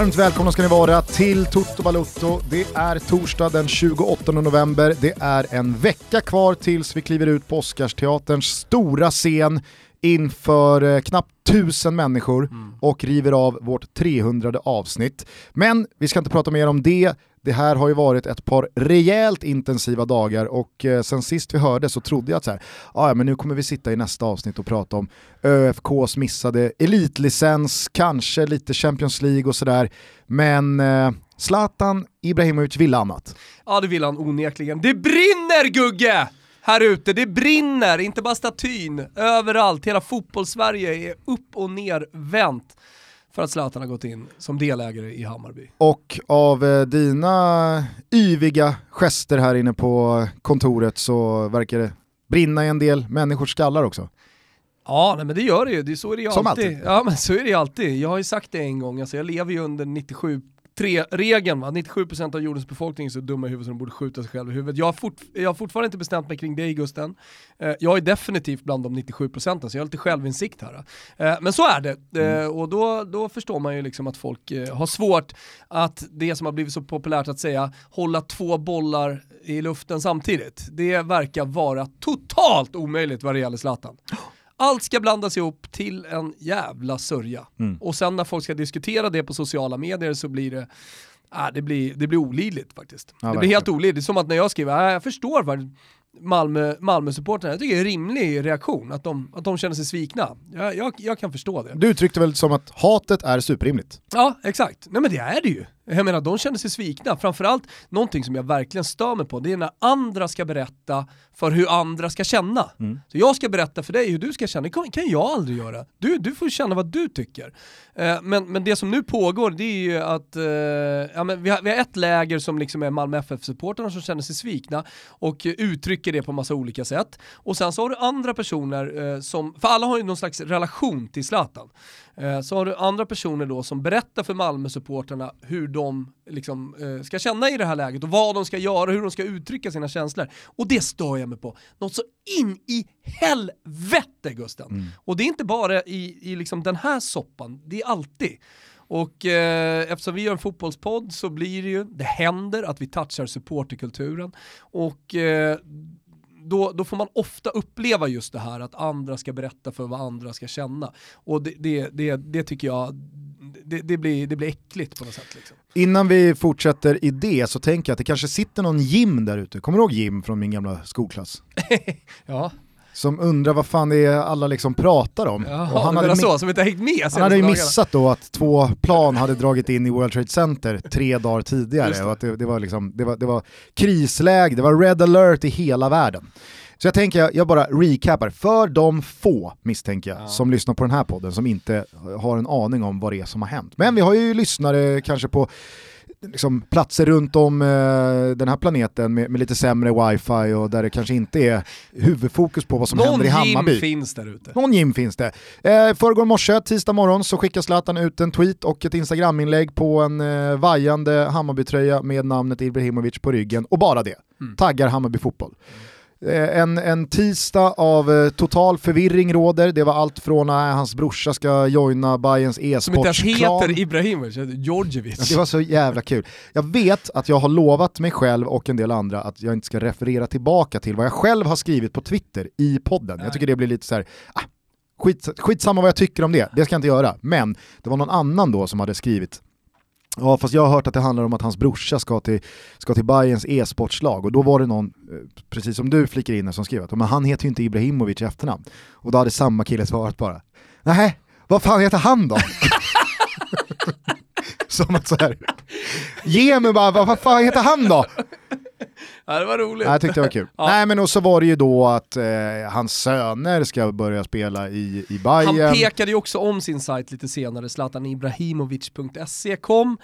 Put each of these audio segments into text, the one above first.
Varmt välkomna ska ni vara till Toto Balutto. Det är torsdag den 28 november. Det är en vecka kvar tills vi kliver ut på Oscarsteaterns stora scen inför eh, knappt tusen människor mm. och river av vårt 300 avsnitt. Men vi ska inte prata mer om det. Det här har ju varit ett par rejält intensiva dagar och eh, sen sist vi hörde så trodde jag att så här, ah, ja, men nu kommer vi sitta i nästa avsnitt och prata om ÖFKs missade elitlicens, kanske lite Champions League och sådär. Men eh, Zlatan Ibrahimovic ville annat. Ja det vill han onekligen. Det brinner Gugge! Här ute, det brinner, inte bara statyn, överallt, hela fotbollssverige är upp och ner vänt för att Zlatan har gått in som delägare i Hammarby. Och av eh, dina yviga gester här inne på kontoret så verkar det brinna i en del människors skallar också. Ja, nej, men det gör det ju. Det, så är det ju Som alltid. alltid. Ja, men så är det ju alltid. Jag har ju sagt det en gång, alltså, jag lever ju under 97 tre-regeln, 97% av jordens befolkning är så dumma i huvudet som de borde skjuta sig själva i huvudet. Jag har, fort, jag har fortfarande inte bestämt mig kring dig Gusten. Eh, jag är definitivt bland de 97% så jag har lite självinsikt här. Eh, men så är det, eh, och då, då förstår man ju liksom att folk har svårt att det som har blivit så populärt att säga, hålla två bollar i luften samtidigt. Det verkar vara totalt omöjligt vad det gäller Zlatan. Allt ska blandas ihop till en jävla sörja. Mm. Och sen när folk ska diskutera det på sociala medier så blir det, äh, det, blir, det blir olidligt faktiskt. Ja, det blir helt olidligt. Det är som att när jag skriver, äh, jag förstår vad Malmö, Malmö-supportrarna, jag tycker det är en rimlig reaktion, att de, att de känner sig svikna. Jag, jag, jag kan förstå det. Du uttryckte väl som att hatet är superrimligt? Ja, exakt. Nej men det är det ju. Jag menar, de känner sig svikna. Framförallt, någonting som jag verkligen stör mig på, det är när andra ska berätta för hur andra ska känna. Mm. Så jag ska berätta för dig hur du ska känna, det kan, kan jag aldrig göra. Du, du får känna vad du tycker. Eh, men, men det som nu pågår, det är ju att eh, ja, men vi, har, vi har ett läger som liksom är Malmö FF-supportrarna som känner sig svikna och uttrycker det på massa olika sätt. Och sen så har du andra personer eh, som, för alla har ju någon slags relation till Zlatan. Eh, så har du andra personer då som berättar för Malmö-supporterna hur de liksom, eh, ska känna i det här läget och vad de ska göra, hur de ska uttrycka sina känslor. Och det stör jag mig på. Något så in i helvete Gusten! Mm. Och det är inte bara i, i liksom den här soppan, det är alltid. Och eh, eftersom vi gör en fotbollspodd så blir det ju, det händer att vi touchar supporterkulturen och eh, då, då får man ofta uppleva just det här att andra ska berätta för vad andra ska känna. Och det, det, det, det tycker jag, det, det, blir, det blir äckligt på något sätt. Liksom. Innan vi fortsätter i det så tänker jag att det kanske sitter någon Jim där ute. Kommer du ihåg Jim från min gamla skolklass? ja. Som undrar vad fan det är alla liksom pratar om. Jaha, och han hade så, som inte hängt med Han hade ju missat då att två plan hade dragit in i World Trade Center tre dagar tidigare. Och att det, det, var liksom, det, var, det var krisläge, det var red alert i hela världen. Så jag tänker, jag bara recapar, för de få misstänker jag ja. som lyssnar på den här podden som inte har en aning om vad det är som har hänt. Men vi har ju lyssnare kanske på liksom, platser runt om eh, den här planeten med, med, lite sämre wifi och där det kanske inte är huvudfokus på vad som Någon händer i Hammarby. Någon gym finns där ute. Någon gym finns det. Eh, förrgår morse, tisdag morgon, så skickar Zlatan ut en tweet och ett Instagram-inlägg på en eh, vajande Hammarby-tröja med namnet Ibrahimovic på ryggen och bara det. Mm. Taggar Hammarby fotboll. Mm. Eh, en, en tisdag av eh, total förvirring råder. Det var allt från att hans brorsa ska joina Bayerns e-sportsklan. Som inte ens heter Ibrahimovic, Djordjevic. Det var så jävla kul. Jag vet att jag har lovat mig själv och en del andra att jag inte ska referera tillbaka till vad jag själv har skrivit på Twitter i podden. Nej. Jag tycker det blir lite så här, ah, skit, skitsamma vad jag tycker om det, det ska jag inte göra. Men det var någon annan då som hade skrivit Ja fast jag har hört att det handlar om att hans brorsa ska till, ska till Bayerns e-sportslag och då var det någon, eh, precis som du flikar in som skrev att men han heter ju inte Ibrahimovic i efternamn. Och då hade samma kille svarat bara, nej, vad fan heter han då? som att så här, ge mig bara, vad fan heter han då? Ja, det var roligt. jag tyckte det var kul. Ja. Nej men och så var det ju då att eh, hans söner ska börja spela i, i Bayern. Han pekade ju också om sin sajt lite senare, zlatanibrahimovic.se kom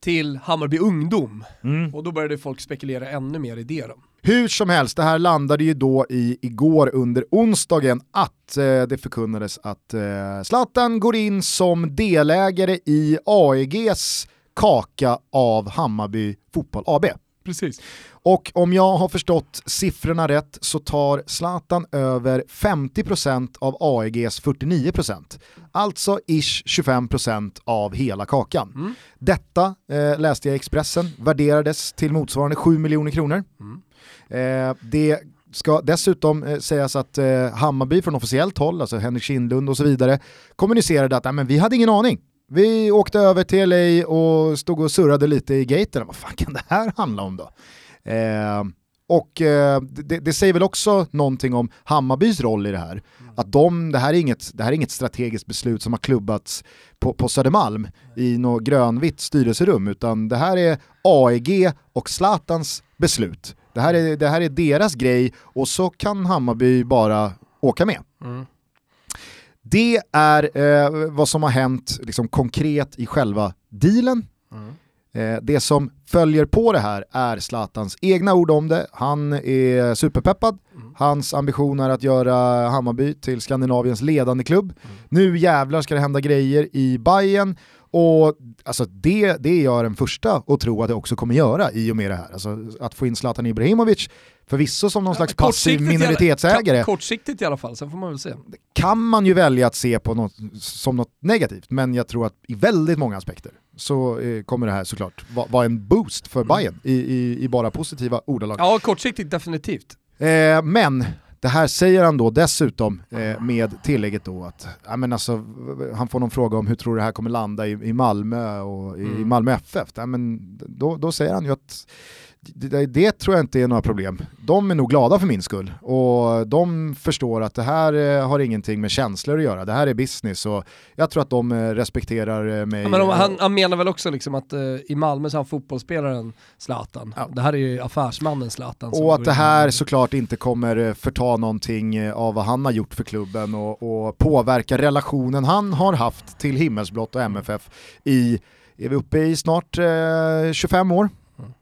till Hammarby Ungdom. Mm. Och då började folk spekulera ännu mer i det. Då. Hur som helst, det här landade ju då i igår under onsdagen att eh, det förkunnades att eh, Zlatan går in som delägare i AEGs kaka av Hammarby Fotboll AB. Precis. Och om jag har förstått siffrorna rätt så tar Zlatan över 50% av AEGs 49%. Alltså ish 25% av hela kakan. Mm. Detta eh, läste jag i Expressen, värderades till motsvarande 7 miljoner kronor. Mm. Eh, det ska dessutom eh, sägas att eh, Hammarby från officiellt håll, alltså Henrik Kindlund och så vidare, kommunicerade att men, vi hade ingen aning. Vi åkte över till LA och stod och surrade lite i gaten. Vad fan kan det här handla om då? Eh, och eh, det, det, säger väl också någonting om Hammarbys roll i det här. Mm. Att de, det, här är inget, det här är inget strategiskt beslut som har klubbats på, på Södermalm i något grönvitt styrelserum, utan det här är AEG och Zlatans beslut. Det här, är, det här är deras grej och så kan Hammarby bara åka med. Mm. Det är eh, vad som har hänt liksom, konkret i själva dealen. Mm. Eh, det som följer på det här är Zlatans egna ord om det. Han är superpeppad. Mm. Hans ambition är att göra Hammarby till Skandinaviens ledande klubb. Mm. Nu jävlar ska det hända grejer i Bayern och alltså det, det är jag den första att tro att det också kommer göra i och med det här. Alltså att få in Zlatan Ibrahimovic, förvisso som någon ja, slags passiv minoritetsägare. kortsiktigt i alla fall, sen får man väl se. kan man ju välja att se på något, som något negativt, men jag tror att i väldigt många aspekter så eh, kommer det här såklart vara va en boost för mm. Bayern i, i, i, bara positiva ordalag. Ja, kortsiktigt definitivt. Eh, men det här säger han då dessutom eh, med tillägget då att ja, men alltså, han får någon fråga om hur tror du det här kommer landa i, i Malmö och i, mm. i Malmö FF. Ja, men då, då säger han ju att det, det, tror jag inte är några problem. De är nog glada för min skull och de förstår att det här eh, har ingenting med känslor att göra. Det här är business och jag tror att de eh, respekterar eh, mig. Ja, men han, han, menar väl också liksom att uh, i Malmö så har han fotbollsspelaren Zlatan. Ja. Det här är ju affärsmannen Zlatan. Och att det här såklart inte kommer förta någonting av vad han har gjort för klubben och, och påverka relationen han har haft till Himmelsblått och MFF i, är vi uppe i snart eh, 25 år?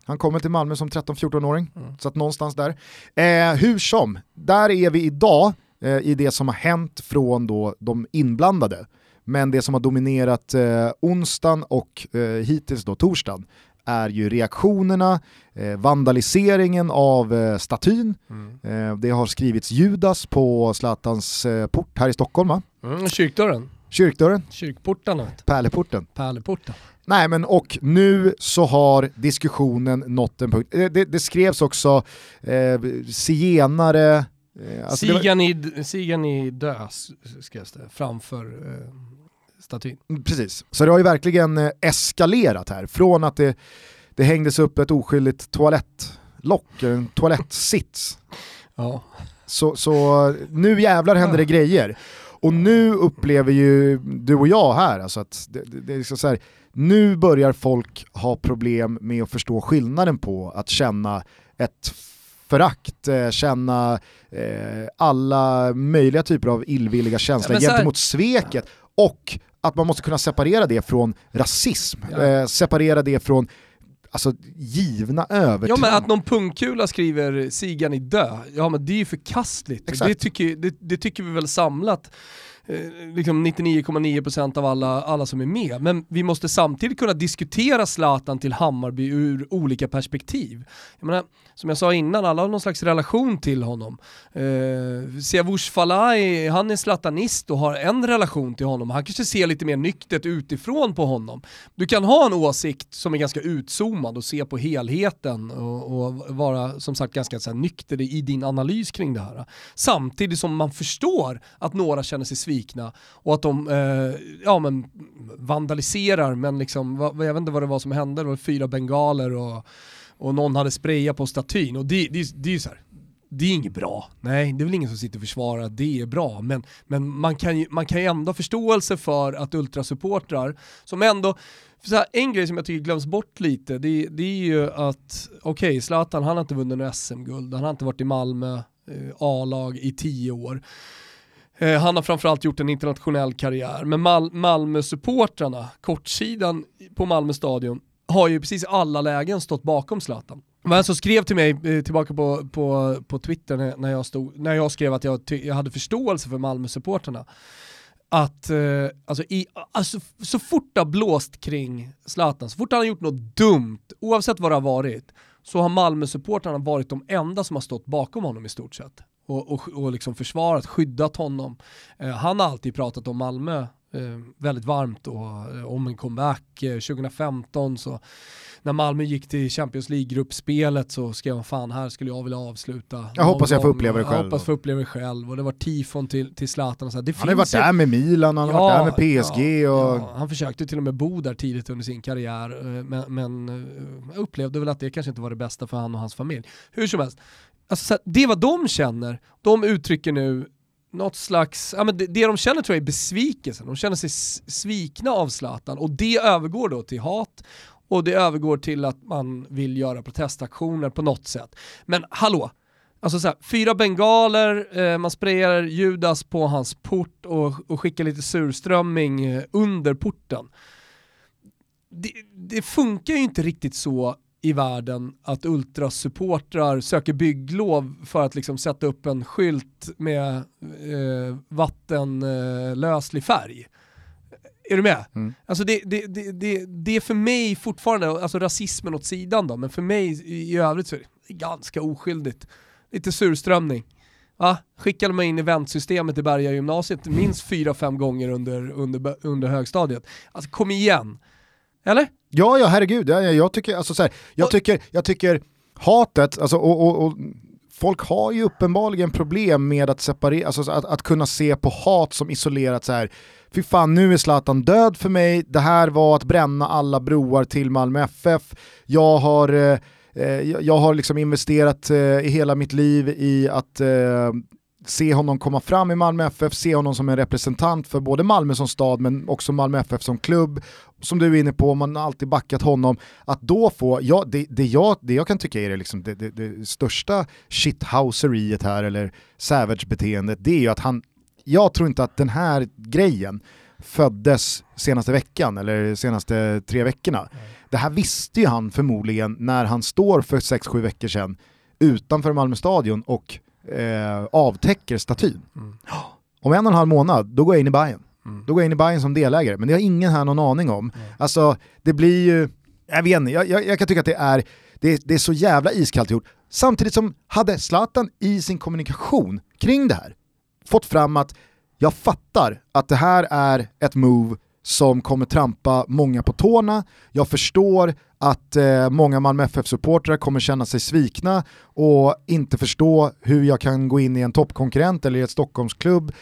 Han kommer till Malmö som 13-14-åring, mm. så att någonstans där. Eh, hur som, där är vi idag eh, i det som har hänt från då de inblandade. Men det som har dominerat eh, onsdagen och eh, hittills då torsdagen är ju reaktionerna, eh, vandaliseringen av eh, statyn. Mm. Eh, det har skrivits Judas på Zlatans eh, port här i Stockholm va? Mm, kyrkdörren. Kyrkdörren. Kyrkportarna. Pärleporten. Pärleporten. Nej men och nu så har diskussionen nått en punkt. Det, det, det skrevs också eh, zigenare, eh, alltså Sigan, i, Sigan i dö skrevs det framför eh, statyn. Mm, precis, så det har ju verkligen eh, eskalerat här. Från att det, det hängdes upp ett oskyldigt toalettlock, en toalettsits. ja. så, så nu jävlar händer det grejer. Och nu upplever ju du och jag här, alltså att det, det, det är liksom så här, nu börjar folk ha problem med att förstå skillnaden på att känna ett förakt, eh, känna eh, alla möjliga typer av illvilliga känslor ja, gentemot sveket och att man måste kunna separera det från rasism, ja. eh, separera det från alltså, givna övertramp. Ja men att någon pungkula skriver Sigan i dö, ja men det är ju förkastligt. Det tycker, det, det tycker vi väl samlat Eh, liksom 99,9% av alla, alla som är med. Men vi måste samtidigt kunna diskutera Zlatan till Hammarby ur olika perspektiv. Jag menar, som jag sa innan, alla har någon slags relation till honom. Eh, Siavush Falai, han är zlatanist och har en relation till honom. Han kanske ser lite mer nyktert utifrån på honom. Du kan ha en åsikt som är ganska utzoomad och se på helheten och, och vara som sagt ganska så här, nykter i din analys kring det här. Samtidigt som man förstår att några känner sig svikna och att de eh, ja, men vandaliserar men liksom, vad, jag vet inte vad det var som hände, det var fyra bengaler och och någon hade sprayat på statyn och det, det, det är ju så här, det är inget bra. Nej, det är väl ingen som sitter och försvarar att det är bra, men, men man, kan ju, man kan ju ändå ha förståelse för att ultrasupportrar, som ändå, så här, en grej som jag tycker glöms bort lite, det, det är ju att, okej, okay, Zlatan han har inte vunnit något SM-guld, han har inte varit i Malmö eh, A-lag i tio år. Eh, han har framförallt gjort en internationell karriär, men Mal Malmö-supportrarna, kortsidan på Malmö stadion, har ju precis alla lägen stått bakom Zlatan. Det var en som skrev till mig eh, tillbaka på, på, på Twitter när, jag stod, när jag skrev att jag, jag hade förståelse för Malmö-supporterna. Att eh, alltså, i, alltså, så fort det har blåst kring Zlatan, så fort han har gjort något dumt, oavsett vad det har varit, så har Malmö-supportrarna varit de enda som har stått bakom honom i stort sett. Och, och, och liksom försvarat, skyddat honom. Eh, han har alltid pratat om Malmö eh, väldigt varmt och eh, om en comeback. 2015 så när Malmö gick till Champions League-gruppspelet så skrev han fan här skulle jag vilja avsluta. Jag hoppas jag får uppleva det själv. Jag hoppas få uppleva det själv och det var tifon till, till Zlatan. Och så här. Det han har varit där med Milan, han har ja, varit där med PSG. Ja, och... ja, han försökte till och med bo där tidigt under sin karriär men, men upplevde väl att det kanske inte var det bästa för han och hans familj. Hur som helst, alltså, det är vad de känner, de uttrycker nu något slags, ja, men det, det de känner tror jag är besvikelse, de känner sig svikna av Zlatan. Och det övergår då till hat. Och det övergår till att man vill göra protestaktioner på något sätt. Men hallå, Alltså så här, fyra bengaler, eh, man sprayar Judas på hans port och, och skickar lite surströmming eh, under porten. Det, det, funkar ju inte riktigt så i världen att ultrasupportrar söker bygglov för att liksom sätta upp en skylt med eh, vattenlöslig färg. Är du med? Mm. Alltså det, det, det, det, det är för mig fortfarande, alltså rasismen åt sidan då, men för mig i övrigt så är det ganska oskyldigt. Lite surströmning. Va? Skickade man in i väntsystemet i Berga gymnasiet minst fyra, fem gånger under, under, under högstadiet. Alltså kom igen. Eller? Ja, ja herregud. Jag, jag, tycker, alltså, så här, jag, tycker, jag tycker hatet, alltså, och, och, och folk har ju uppenbarligen problem med att separera, alltså att, att kunna se på hat som isolerat så här. Fy fan, nu är Zlatan död för mig, det här var att bränna alla broar till Malmö FF, jag har, eh, eh jag har liksom investerat eh, i hela mitt liv i att eh, se honom komma fram i Malmö FF, se honom som en representant för både Malmö som stad men också Malmö FF som klubb. Som du är inne på, man har alltid backat honom. Att då få, ja, det, det, jag, det jag kan tycka är det, liksom det, det, det största shithouseriet här, eller savage-beteendet, det är ju att han, jag tror inte att den här grejen föddes senaste veckan eller senaste tre veckorna. Det här visste ju han förmodligen när han står för 6-7 veckor sedan utanför Malmö stadion och eh, avtäcker statyn. Mm. Om en och en halv månad, då går jag in i Bayern. Mm. Då går jag in i Bayern som delägare, men det har ingen här någon aning om. Mm. Alltså, det blir ju, jag vet inte, jag, jag, jag kan tycka att det är, det, det är så jävla iskallt gjort. Samtidigt som hade Zlatan i sin kommunikation kring det här fått fram att jag fattar att det här är ett move som kommer trampa många på tårna. Jag förstår att eh, många Malmö FF-supportrar kommer känna sig svikna och inte förstå hur jag kan gå in i en toppkonkurrent eller i ett Stockholmsklubb.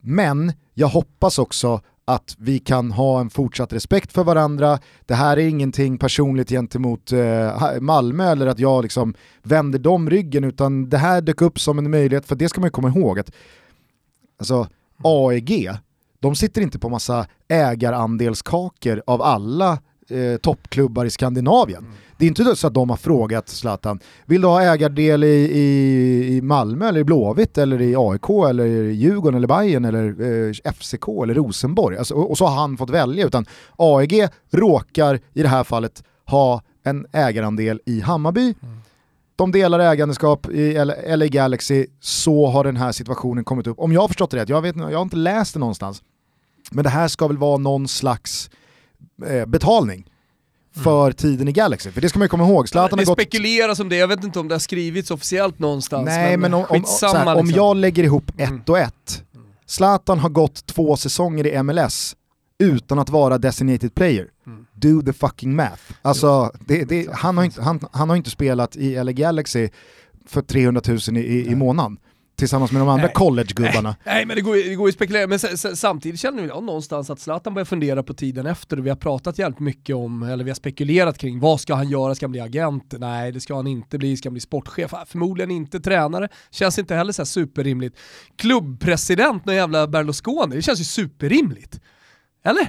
Men jag hoppas också att vi kan ha en fortsatt respekt för varandra. Det här är ingenting personligt gentemot eh, Malmö eller att jag liksom vänder dem ryggen utan det här dök upp som en möjlighet för det ska man ju komma ihåg att alltså, AEG, de sitter inte på massa ägarandelskakor av alla eh, toppklubbar i Skandinavien. Mm. Det är inte så att de har frågat Zlatan, vill du ha ägardel i, i, i Malmö eller i Blåvitt eller i AIK eller i Djurgården eller Bayern eller eh, FCK eller Rosenborg? Alltså, och, och, så har han fått välja, utan AEG råkar i det här fallet ha en ägarandel i Hammarby. Mm. De delar ägandeskap i LA Galaxy, så har den här situationen kommit upp. Om jag har förstått det rätt, jag, vet, jag har inte läst det någonstans, men det här ska väl vara någon slags eh, betalning för mm. tiden i Galaxy. För det ska man ju komma ihåg. Zlatan det har gått... spekuleras om det, jag vet inte om det har skrivits officiellt någonstans. Nej men, men om, om, här, liksom. om jag lägger ihop ett mm. och ett, Zlatan har gått två säsonger i MLS utan att vara designated player. Mm. Do the fucking math. Alltså, det, det, han, har inte, han, han har inte spelat i LA Galaxy för 300 000 i, i, i månaden tillsammans med de andra collegegubbarna. Nej, men det går, det går ju att spekulera, men samtidigt känner jag någonstans att Zlatan börjar fundera på tiden efter och vi har pratat jävligt mycket om, eller vi har spekulerat kring, vad ska han göra? Ska han bli agent? Nej, det ska han inte bli. Ska han bli sportchef? Ah, förmodligen inte tränare. Känns inte heller så superrimligt. Klubbpresident, någon jävla Berlusconi, det känns ju superrimligt. Eller?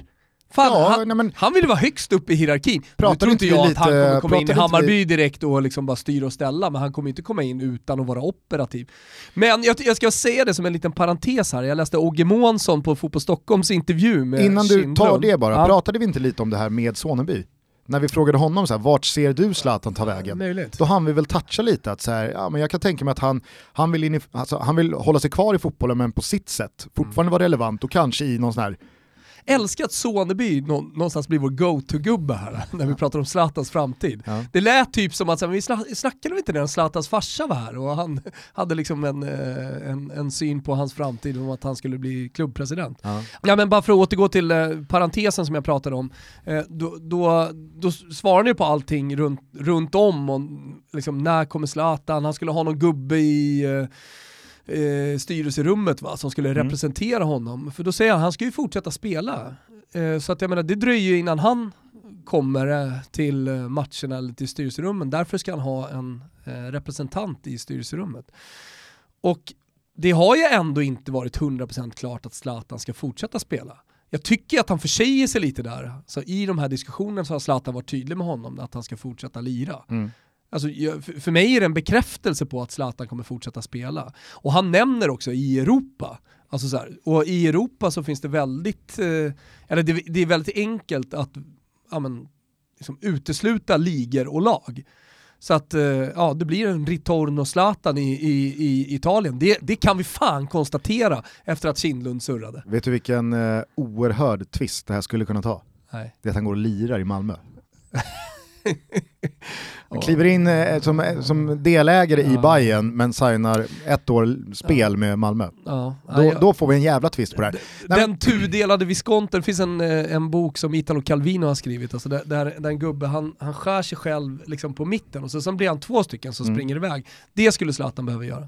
Fan, ja, han, nej, men, han vill vara högst upp i hierarkin. Nu tror inte jag lite, att han kommer komma in i Hammarby vi... direkt och liksom bara styra och ställa, men han kommer inte komma in utan att vara operativ. Men jag, jag ska säga det som en liten parentes här, jag läste Ogge Månsson på Fotboll Stockholms intervju med Innan du Kindlund. tar det bara, ja. pratade vi inte lite om det här med Soneby? När vi frågade honom så här, vart ser du Zlatan ta vägen? Möjligt. Då han vi väl toucha lite att så här, ja, men jag kan tänka mig att han, han, vill in i, alltså, han vill hålla sig kvar i fotbollen men på sitt sätt, fortfarande mm. vara relevant och kanske i någon sån här älskar att Soneby nå, någonstans blir vår go-to-gubbe här när vi pratar om Zlatans framtid. Ja. Det lät typ som att så vi snackade inte när Zlatans farsa var här och han hade liksom en, eh, en, en syn på hans framtid om att han skulle bli klubbpresident. Ja. ja men bara för att återgå till eh, parentesen som jag pratade om, eh, då, då, då svarade ni på allting runt, runt om och liksom, när kommer Zlatan, han skulle ha någon gubbe i eh, eh, styrelserummet va, som skulle mm. representera honom. För då säger han, han ska ju fortsätta spela. Eh, så att jag menar, det dröjer ju innan han kommer eh, till eh, matcherna eller till styrelserummen. Därför ska han ha en eh, representant i styrelserummet. Och det har ju ändå inte varit 100% klart att Zlatan ska fortsätta spela. Jag tycker att han försäger sig lite där. Så I de här diskussionerna så har Zlatan varit tydlig med honom att han ska fortsätta lira. Mm. Alltså, för mig är det en bekräftelse på att Zlatan kommer fortsätta spela. Och han nämner också i Europa, alltså så här, och i Europa så finns det väldigt, eh, eller det, det, är väldigt enkelt att ja, men, liksom utesluta ligor och lag. Så att eh, ja, det blir en Ritorno Zlatan i, i, i Italien. Det, det, kan vi fan konstatera efter att Kindlund surrade. Vet du vilken eh, oerhörd twist det här skulle kunna ta? Nej. Det är att han går och lirar i Malmö. Han kliver in eh, som, eh, som delägare ja. i Bayern men signar ett år spel ja. med Malmö. Ja. Då, då, får vi en jävla twist på det här. Den, den tudelade viskonten, det finns en, eh, en bok som Italo Calvino har skrivit, alltså där, där, där en gubbe han, han skär sig själv liksom på mitten och så, sen blir han två stycken som mm. springer iväg. Det skulle Zlatan behöva göra.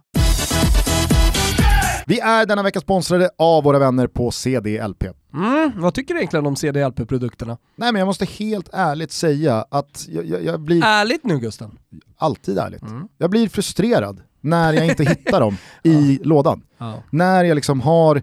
Vi är denna vecka sponsrade av våra vänner på CDLP. Mm, vad tycker du egentligen om CDLP-produkterna? Nej men jag måste helt ärligt säga att jag, jag, jag blir... Ärligt nu Gusten? Alltid ärligt. Mm. Jag blir frustrerad när jag inte hittar dem i ja. lådan. Ja. När jag liksom har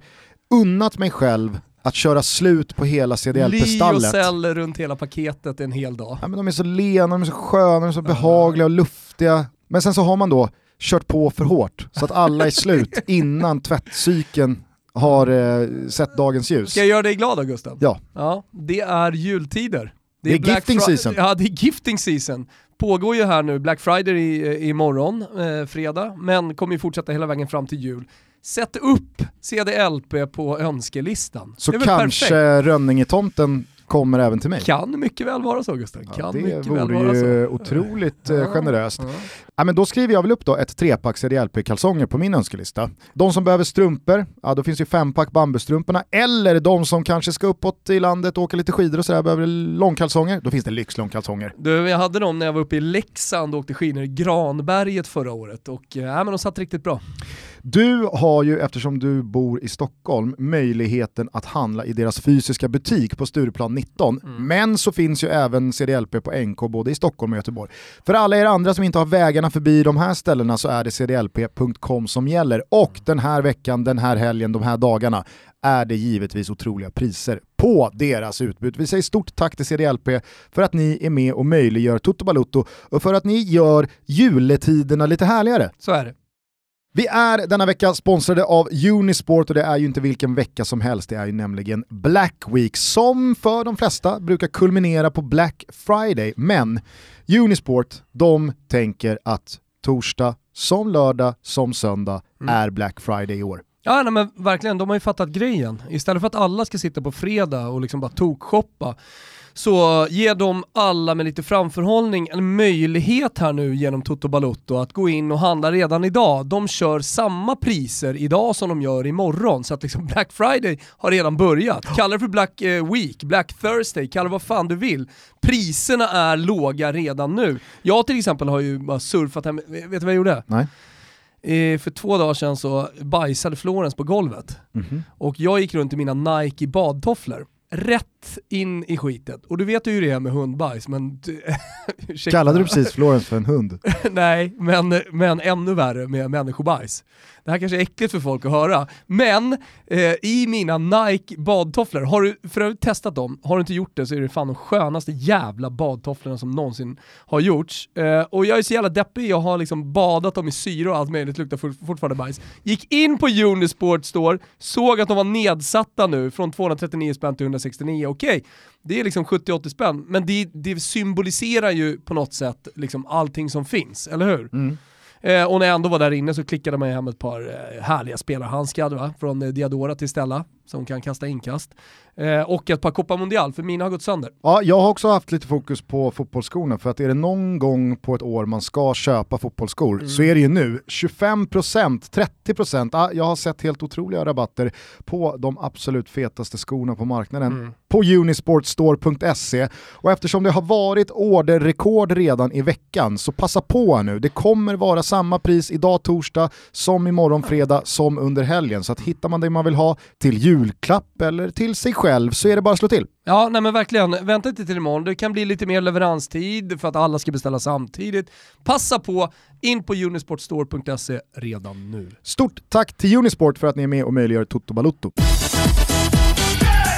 unnat mig själv att köra slut på hela CDLP-stallet. Lyocell runt hela paketet en hel dag. Ja, men de är så lena, de är så sköna, de är så behagliga och luftiga. Men sen så har man då kört på för hårt så att alla är slut innan tvättcykeln har eh, sett dagens ljus. Ska jag göra dig glad då Gustav? Ja. ja. Det är jultider. Det är, det är gifting season. Ja, det är gifting season. Pågår ju här nu, Black Friday i, imorgon, eh, fredag, men kommer ju fortsätta hela vägen fram till jul. Sätt upp CDLP på önskelistan. Så kanske Rönningetomten kommer även till mig. Kan mycket väl vara så Gustav. Kan ja, det mycket vore väl vara ju otroligt ja, generöst. Ja. ja. men då skriver jag väl upp då ett trepack CDLP-kalsonger på min önskelista. De som behöver strumpor, ja då finns ju fempack bambustrumporna. Eller de som kanske ska uppåt i landet och åka lite skidor och sådär, behöver långkalsonger. Då finns det lyxlångkalsonger. Du, jag hade dem när jag var uppe i Leksand och åkte skidor i Granberget förra året och ja, men de satt riktigt bra. Du har ju, eftersom du bor i Stockholm, möjligheten att handla i deras fysiska butik på Stureplan 19. Mm. Men så finns ju även CDLP på NK både i Stockholm och Göteborg. För alla er andra som inte har vägarna förbi de här ställena så är det cdlp.com som gäller. Och den här veckan, den här helgen, de här dagarna är det givetvis otroliga priser på deras utbud. Vi säger stort tack till CDLP för att ni är med och möjliggör Toto Balutto och för att ni gör juletiderna lite härligare. Så är det. Vi är denna vecka sponsrade av Unisport och det är ju inte vilken vecka som helst, det är ju nämligen Black Week som för de flesta brukar kulminera på Black Friday. Men Unisport, de tänker att torsdag som lördag som söndag mm. är Black Friday i år. Ja nej, men verkligen, de har ju fattat grejen. Istället för att alla ska sitta på fredag och liksom bara tokshoppa så ge dem alla med lite framförhållning en möjlighet här nu genom Toto Balutto att gå in och handla redan idag. De kör samma priser idag som de gör imorgon, så att liksom Black Friday har redan börjat. Kalla det för Black eh, Week, Black Thursday, kalla det vad fan du vill. Priserna är låga redan nu. Jag till exempel har ju bara surfat hem, vet du vad jag gjorde? Nej. Eh, för två dagar sedan så bajsade Florens på golvet. Mm -hmm. Och jag gick runt i mina Nike badtofflor rätt in i skitet. Och du vet ju hur det är med hundbajs, men... Kallade du precis Florence för en hund? Nej, men, men ännu värre med människobajs. Det här kanske är äckligt för folk att höra, men eh, i mina Nike badtofflor, har du för övrigt testat dem, har du inte gjort det så är det fan de skönaste jävla badtofflorna som någonsin har gjorts. Eh, och jag är så jävla deppig, jag har liksom badat dem i syra och allt möjligt, luktar fortfarande bajs. Gick in på Unisport Store, såg att de var nedsatta nu från 239 spänn till 169, okej, okay, det är liksom 70-80 spänn, men det, det, symboliserar ju på något sätt liksom allting som finns, eller hur? Mm. Eh, och när jag ändå var där inne så klickade man hem ett par eh, härliga spelarhandskar va? från eh, Diadora till Stella, som kan kasta inkast. Eh, och ett par Copa Mundial, för mina har gått sönder. Ja, jag har också haft lite fokus på fotbollsskorna, för att är det någon gång på ett år man ska köpa fotbollsskor mm. så är det ju nu. 25%, 30%, ja, jag har sett helt otroliga rabatter på de absolut fetaste skorna på marknaden mm. på unisportstore.se. Och eftersom det har varit orderrekord redan i veckan så passa på nu. Det kommer vara samma pris idag torsdag som imorgon fredag som under helgen. Så att hittar man det man vill ha till julklapp eller till sig själv så är det bara att slå till. Ja, nej men verkligen. Vänta inte till imorgon. Det kan bli lite mer leveranstid för att alla ska beställa samtidigt. Passa på, in på unisportstore.se redan nu. Stort tack till Unisport för att ni är med och möjliggör Toto Balutto.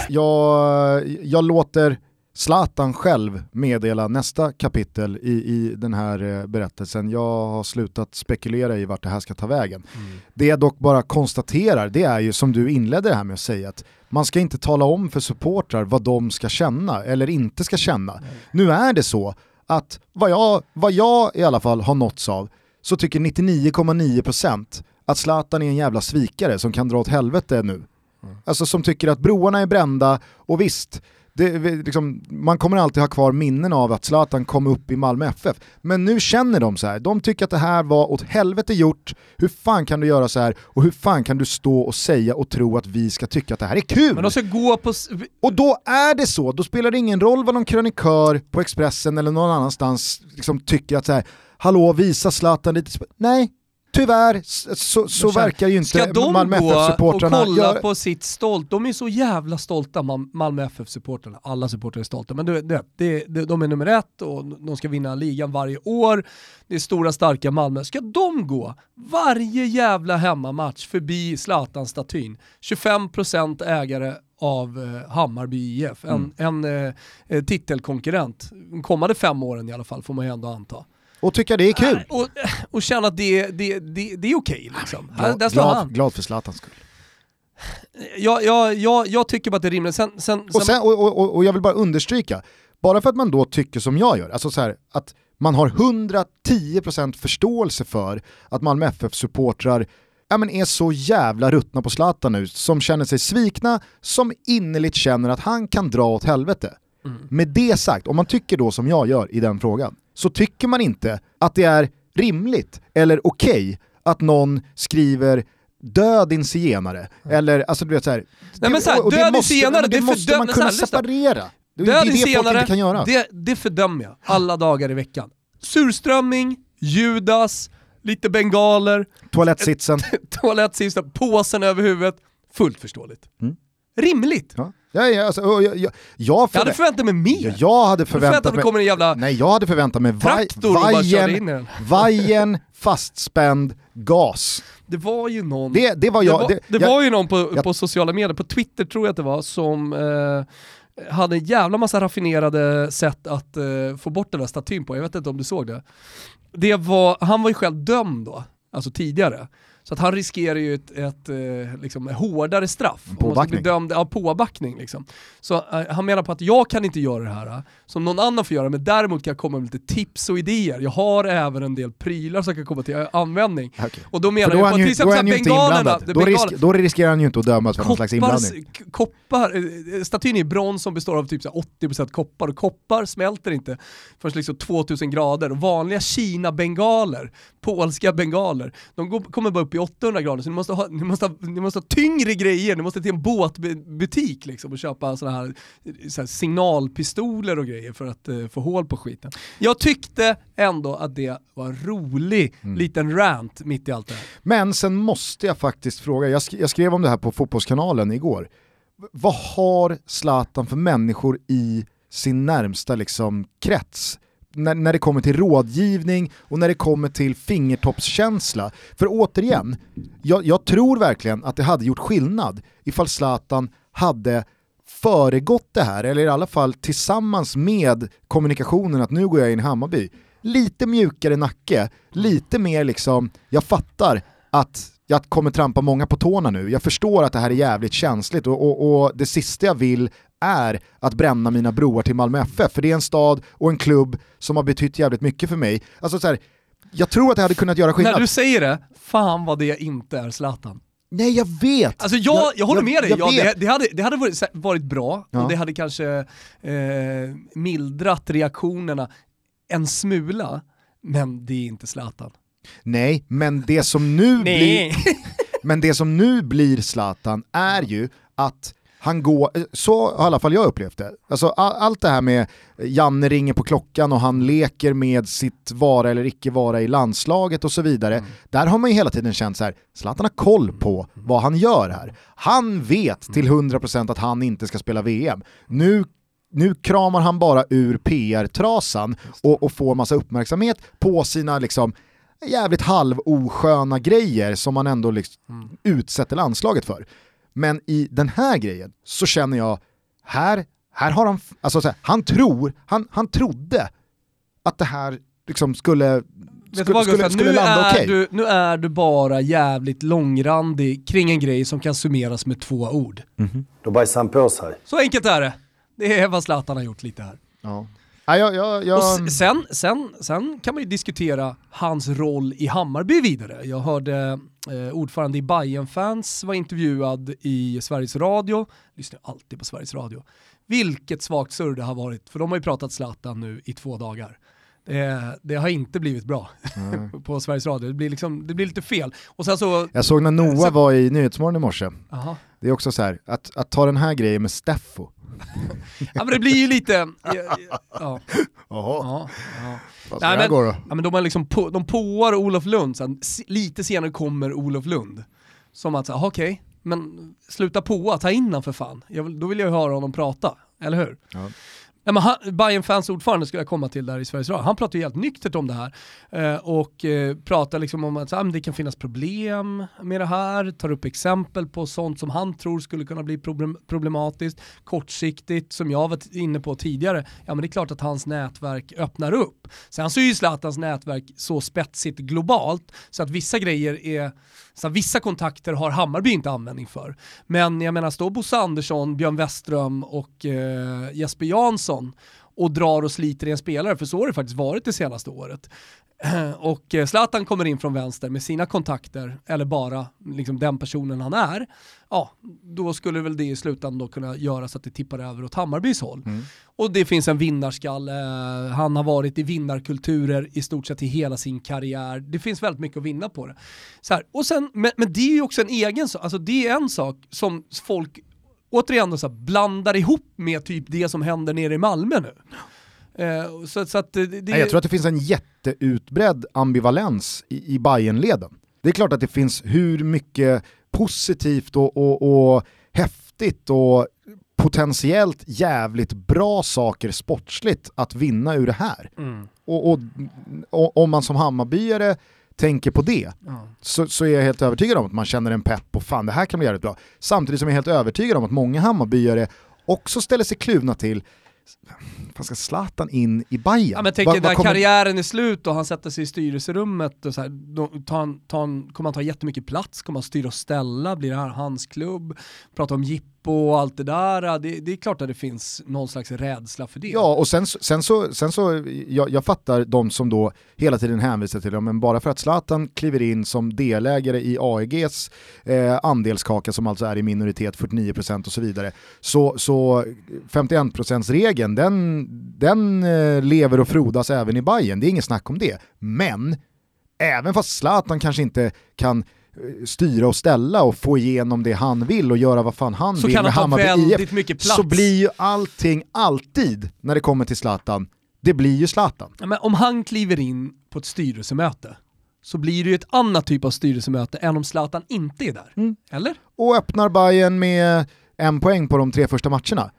Jag, jag låter Zlatan själv meddela nästa kapitel i, i den här eh, berättelsen. Jag har slutat spekulera i vart det här ska ta vägen. Mm. Det jag dock bara konstaterar, det är ju som du inledde det här med att säga, att man ska inte tala om för supportrar vad de ska känna eller inte ska känna. Nej. Nu är det så att vad jag, vad jag i alla fall har nåtts av, så tycker 99,9% att Zlatan är en jävla svikare som kan dra åt helvete nu. Mm. Alltså som tycker att broarna är brända och visst, det, liksom, man kommer alltid ha kvar minnen av att Zlatan kom upp i Malmö FF. Men nu känner de så här, de tycker att det här var åt helvete gjort, hur fan kan du göra så här? Och hur fan kan du stå och säga och tro att vi ska tycka att det här är kul? Men de ska gå på... Och då är det så, då spelar det ingen roll vad någon krönikör på Expressen eller någon annanstans liksom tycker att så här, hallå visa Zlatan lite, nej Tyvärr så, så verkar ju inte Malmö FF-supportrarna Ska de gå och kolla på sitt stolt, de är så jävla stolta Malmö FF-supportrarna, alla supportrar är stolta, men det, det, det, de är nummer ett och de ska vinna ligan varje år, det är stora starka Malmö. Ska de gå varje jävla hemmamatch förbi Zlatan-statyn, 25% ägare av eh, Hammarby IF, en, mm. en eh, titelkonkurrent, de kommande fem åren i alla fall får man ju ändå anta och tycka det är kul. Och, och känna att det, det, det, det är okej liksom. Glad, Där glad, han. glad för Zlatans skull. Jag, jag, jag, jag tycker bara att det är rimligt. Sen, sen, och, sen, och, och, och jag vill bara understryka, bara för att man då tycker som jag gör, alltså så här, att man har 110% förståelse för att Malmö FF-supportrar ja, men är så jävla ruttna på Zlatan nu, som känner sig svikna, som innerligt känner att han kan dra åt helvete. Mm. Med det sagt, om man tycker då som jag gör i den frågan, så tycker man inte att det är rimligt eller okej okay att någon skriver död din zigenare, mm. eller alltså du vet såhär, Nej men såhär, död din zigenare, det, det måste man kunna separera. Det, död din zigenare, kan göra. Det, det fördömer jag alla dagar i veckan. Surströmming, Judas, lite bengaler, toalettsitsen, toalettsitsen påsen över huvudet, fullt förståeligt. Mm. Rimligt. Ja. Ja, ja, alltså, jag, jag, jag, jag hade förväntat mig mer. Jag hade förväntat mig... kommer en jävla nej, jag hade förväntat mig vaj, vajen, vajen fastspänd gas. Det var ju någon, det, det var, jag, det var, det, det var ju någon på, på sociala medier, på Twitter tror jag att det var, som eh, hade en jävla massa raffinerade sätt att eh, få bort den där statyn på. Jag vet inte om du såg det. det var, han var ju själv dömd då, alltså tidigare. Så att han riskerar ju ett, ett, eh, liksom, hårdare straff. Påbackning. Dömd, ja, påbackning liksom. Så uh, han menar på att jag kan inte göra det här uh, som någon annan får göra, men däremot kan jag komma med lite tips och idéer. Jag har även en del prylar som kan komma till användning. Okay. Och då menar jag på till exempel bengalerna. Då, risk, då riskerar han ju inte att dömas för någon slags inblandning. Koppar, statyn är brons som består av typ 80% koppar och koppar smälter inte förrän liksom 2000 grader. Och vanliga Kina-bengaler, polska bengaler, de går, kommer bara upp upp i 800 grader så ni måste ha, ni måste ha, ni måste ha tyngre grejer, ni måste till en båtbutik liksom och köpa sådana här, så här signalpistoler och grejer för att uh, få hål på skiten. Jag tyckte ändå att det var rolig mm. liten rant mitt i allt det här. Men sen måste jag faktiskt fråga, jag, sk jag skrev om det här på Fotbollskanalen igår, vad har Zlatan för människor i sin närmsta liksom, krets? När, när det kommer till rådgivning och när det kommer till fingertoppskänsla. För återigen, jag, jag tror verkligen att det hade gjort skillnad ifall Zlatan hade föregått det här, eller i alla fall tillsammans med kommunikationen att nu går jag in i Hammarby. Lite mjukare nacke, lite mer liksom, jag fattar att jag kommer trampa många på tårna nu, jag förstår att det här är jävligt känsligt och, och, och det sista jag vill är att bränna mina broar till Malmö FF, för det är en stad och en klubb som har betytt jävligt mycket för mig. Alltså så här, jag tror att det hade kunnat göra skillnad. När du säger det, fan vad det inte är Zlatan. Nej jag vet! Alltså jag, jag, jag håller med dig, jag ja, det, det, hade, det hade varit, varit bra Ja. och det hade kanske eh, mildrat reaktionerna en smula, men det är inte Zlatan. Nej, men det som nu blir, men det som nu blir Zlatan är ju att han går, så har i alla fall jag upplevt det. Alltså all, allt det här med Janne ringer på klockan och han leker med sitt vara eller icke vara i landslaget och så vidare. Där har man ju hela tiden känt så här, Zlatan har koll på vad han gör här. Han vet till 100% att han inte ska spela VM. Nu nu kramar han bara ur PR-trasan och, och får massa uppmärksamhet på sina liksom jävligt halvosköna grejer som man ändå liksom utsätter landslaget för. Men i den här grejen så känner jag, här, här har han, alltså så här, han tror, han, han trodde att det här liksom skulle, skulle, vad skulle, Gustav, skulle nu, landa är okej. du, nu är du bara jävligt långrandig kring en grej som kan summeras med två ord. Då bajsar han på sig. Så enkelt är det. Det är vad Zlatan har gjort lite här. Ja. Ja, jag, jag, jag, Och sen, sen, sen kan man ju diskutera hans roll i Hammarby vidare. Jag hörde eh, ordförande i bayern fans var intervjuad i Sveriges Radio, lyssnar alltid på Sveriges Radio. Vilket svagt surr det har varit, för de har ju pratat Zlatan nu i två dagar. Det, det har inte blivit bra på Sveriges Radio, det blir, liksom, det blir lite fel. Och sen så, jag såg när Noah Så- var i Nyhetsmorgon i morse, aha. det är också så här, att, att ta den här grejen med Steffo. Ja men det blir ju lite, ja, ja, Jaha, ja, ja. Nej, men- då? Ja, men de, liksom på, de påar Olof Lund, sen, lite senare kommer Olof Lund. Som att, okej, men sluta påa, ta in han för fan. Jag, då vill jag ju höra honom prata, eller hur? Ja. Nej, men han, Bayern fans ordförande skulle jag komma till där i Sveriges Radio. Han pratar ju helt nyktert om det här. Eh, och eh, pratar liksom om att så, ah, det kan finnas problem med det här, tar upp exempel på sånt som han tror skulle kunna bli problem, problematiskt, kortsiktigt, som jag var inne på tidigare. Ja men det är klart att hans nätverk öppnar upp. Sen så är ju Zlatans nätverk så spetsigt globalt så att vissa grejer är, så att vissa kontakter har Hammarby inte användning för. Men jag menar, står Bosse Andersson, Björn Westström och eh, Jesper Jansson och drar och sliter i en spelare, för så har det faktiskt varit det senaste året. Och eh, Zlatan kommer in från vänster med sina kontakter, eller bara liksom den personen han är, ja, då skulle väl det i slutändan då kunna göra så att det tippar över åt Hammarbys håll. Och det finns en vinnarskalle, han har varit i vinnarkulturer i stort sett i hela sin karriär. Det finns väldigt mycket att vinna på det. Så här, och sen, men, men det är ju också en egen sak, alltså det är en sak som folk återigen då så här, blandar ihop med typ det som händer nere i Malmö nu. Eh, så, så att det, det, Nej, jag tror att det finns en jätteutbredd ambivalens i, i Bayernleden. Det är klart att det finns hur mycket positivt och, och, och häftigt och potentiellt jävligt bra saker sportsligt att vinna ur det här. Mm. Och, och, och om man som Hammarbyare tänker på det Ja. så, så är jag helt övertygad om att man känner en pepp och fan det här kan bli jävligt bra. Samtidigt som jag är helt övertygad om att många Hammarbyare också ställer sig kluvna till fan ska Zlatan in i Bayern? Ja men tänk vad när kommer- karriären är slut och han sätter sig i styrelserummet och så här, då tar han, kommer han ta jättemycket plats, kommer han styra och ställa, blir det här hans klubb, prata om jippo och allt det där. Det, det är klart att det finns någon slags rädsla för det. Ja, och sen, sen så, sen så jag, jag fattar de som då hela tiden hänvisar till det, men bara för att Zlatan kliver in som delägare i AEGs eh, andelskaka som alltså är i minoritet 49% och så vidare, så, så 51%-regeln den, den eh, lever och frodas även i Bayern. det är inget snack om det. Men även fast Zlatan kanske inte kan styra och ställa och få igenom det han vill och göra vad fan han så vill kan med Hammarby IF mycket plats. så blir ju allting alltid när det kommer till Zlatan, det blir ju Zlatan. Ja, men om han kliver in på ett styrelsemöte så blir det ju ett annat typ av styrelsemöte än om Zlatan inte är där. Mm. Eller? Och öppnar Bayern med en poäng på de tre första matcherna.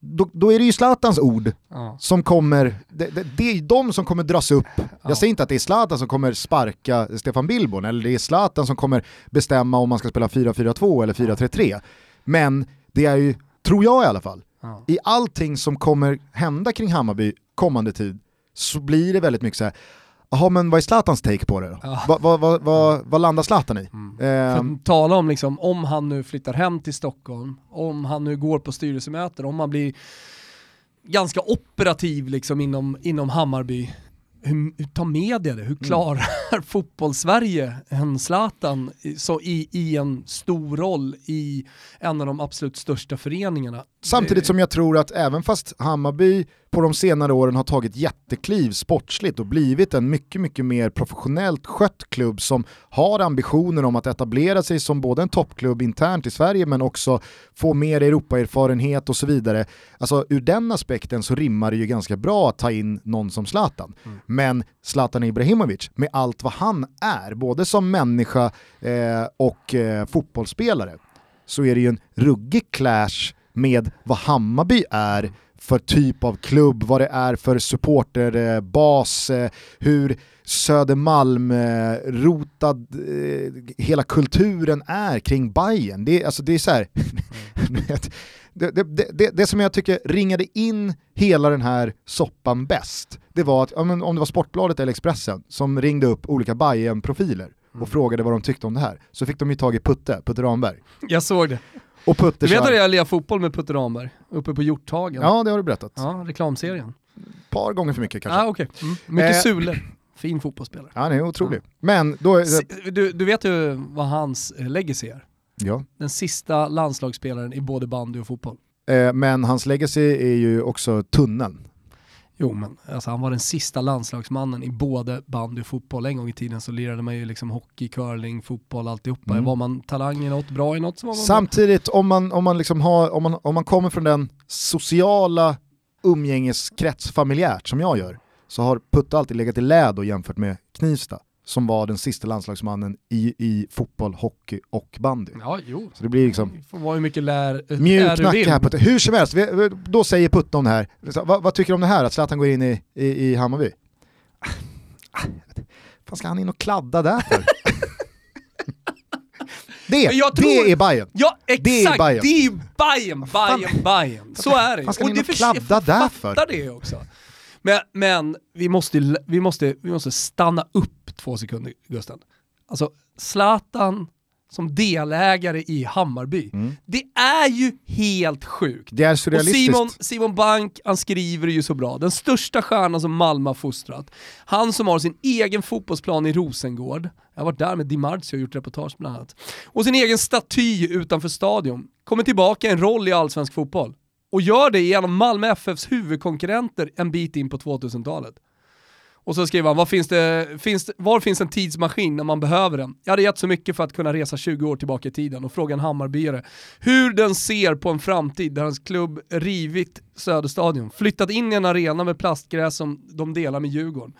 Då, då är det ju Zlatans ord Ja. som kommer, det, det, det är de som kommer dras upp. Ja. Jag säger inte att det är Zlatan som kommer sparka Stefan Billborn, eller det är Zlatan som kommer bestämma om man ska spela 4-4-2 eller 4-3-3. Men det är ju, tror jag i alla fall, Ja. i allting som kommer hända kring Hammarby kommande tid så blir det väldigt mycket så här. Jaha men vad är Zlatans take på det då? Ja. Vad vad- vad- vad- vad landar Zlatan i? Mm. Att tala om liksom, om han nu flyttar hem till Stockholm, om han nu går på styrelsemöten, om han blir ganska operativ liksom inom, inom Hammarby. hur, hur tar media det? Hur klarar mm. fotbollssverige en Zlatan så i, i en stor roll i en av de absolut största föreningarna? Samtidigt som jag tror att även fast Hammarby på de senare åren har tagit jättekliv sportsligt och blivit en mycket, mycket mer professionellt skött klubb som har ambitioner om att etablera sig som både en toppklubb internt i Sverige men också få mer Europaerfarenhet och så vidare. Alltså ur den aspekten så rimmar det ju ganska bra att ta in någon som Zlatan. Mm. Men Zlatan Ibrahimovic, med allt vad han är, både som människa eh, och eh, fotbollsspelare, så är det ju en ruggig clash med vad Hammarby är för typ av klubb, vad det är för supporterbas, eh, hur Södermalm-rotad eh, hela kulturen är kring Bayern. Det, alltså det är så här, det, det, det, det, som jag tycker ringade in hela den här soppan bäst, det var att, om det var Sportbladet eller Expressen som ringde upp olika bayern profiler och mm. frågade vad de tyckte om det här, så fick de ju tag i Putte, Putte Ramberg. Jag såg det. Och Putte Du vet att jag lirar fotboll med Putte Ramberg, uppe på Hjorthagen? Ja, det har du berättat. Ja, reklamserien. Ett par gånger för mycket kanske. Ah, okay. Mm. Mycket eh, Sule. Fin fotbollsspelare. Han är otrolig. Ja. Men då... Du, du vet ju vad hans eh, legacy är? Ja. Den sista landslagsspelaren i både bandy och fotboll. Eh, men hans legacy är ju också tunneln. Jo men alltså, han var den sista landslagsmannen i både bandy och fotboll. En gång i tiden så lirade man ju liksom hockey, curling, fotboll, alltihopa. Mm. Var man talang i något, bra i något så var man Samtidigt om man, om man, liksom har, om man, om man kommer från den sociala umgängeskrets familjärt som jag gör, så har Putte alltid legat i läd jämfört med Knivsta som var den sista landslagsmannen i, i fotboll, hockey och bandy. Ja, jo. Så det blir liksom... Det får vara hur mycket lär, mjuk nacke här Putte. Hur som helst, vi, då säger Putte om det här. Vad, vad, tycker du om det här, att Zlatan går in i, i, i Hammarby? Vad ska han in och kladda där för? Det, tror, det är Bayern. Ja exakt, det är Bayern. Det är Bayern, Bayern, Bayern. Så är det. Vad ska han in och kladda där för? Jag fattar det också. Men, men vi, måste, vi, måste, vi måste stanna upp två sekunder Gusten. Alltså Zlatan som delägare i Hammarby. Mm. Det är ju helt sjukt. Det är surrealistiskt. Och Simon, Simon Bank, han skriver ju så bra. Den största stjärnan som Malmö har fostrat. Han som har sin egen fotbollsplan i Rosengård. Jag har varit där med Di Marzio och gjort reportage bland annat. Och sin egen staty utanför stadion. Kommer tillbaka en roll i allsvensk fotboll och gör det genom Malmö FFs huvudkonkurrenter en bit in på 2000-talet. Och så skriver han, var finns, det, finns, var finns en tidsmaskin när man behöver den? Jag hade gett så mycket för att kunna resa 20 år tillbaka i tiden och fråga en Hammarbyare hur den ser på en framtid där hans klubb rivit Söderstadion, flyttat in i en arena med plastgräs som de delar med Djurgården.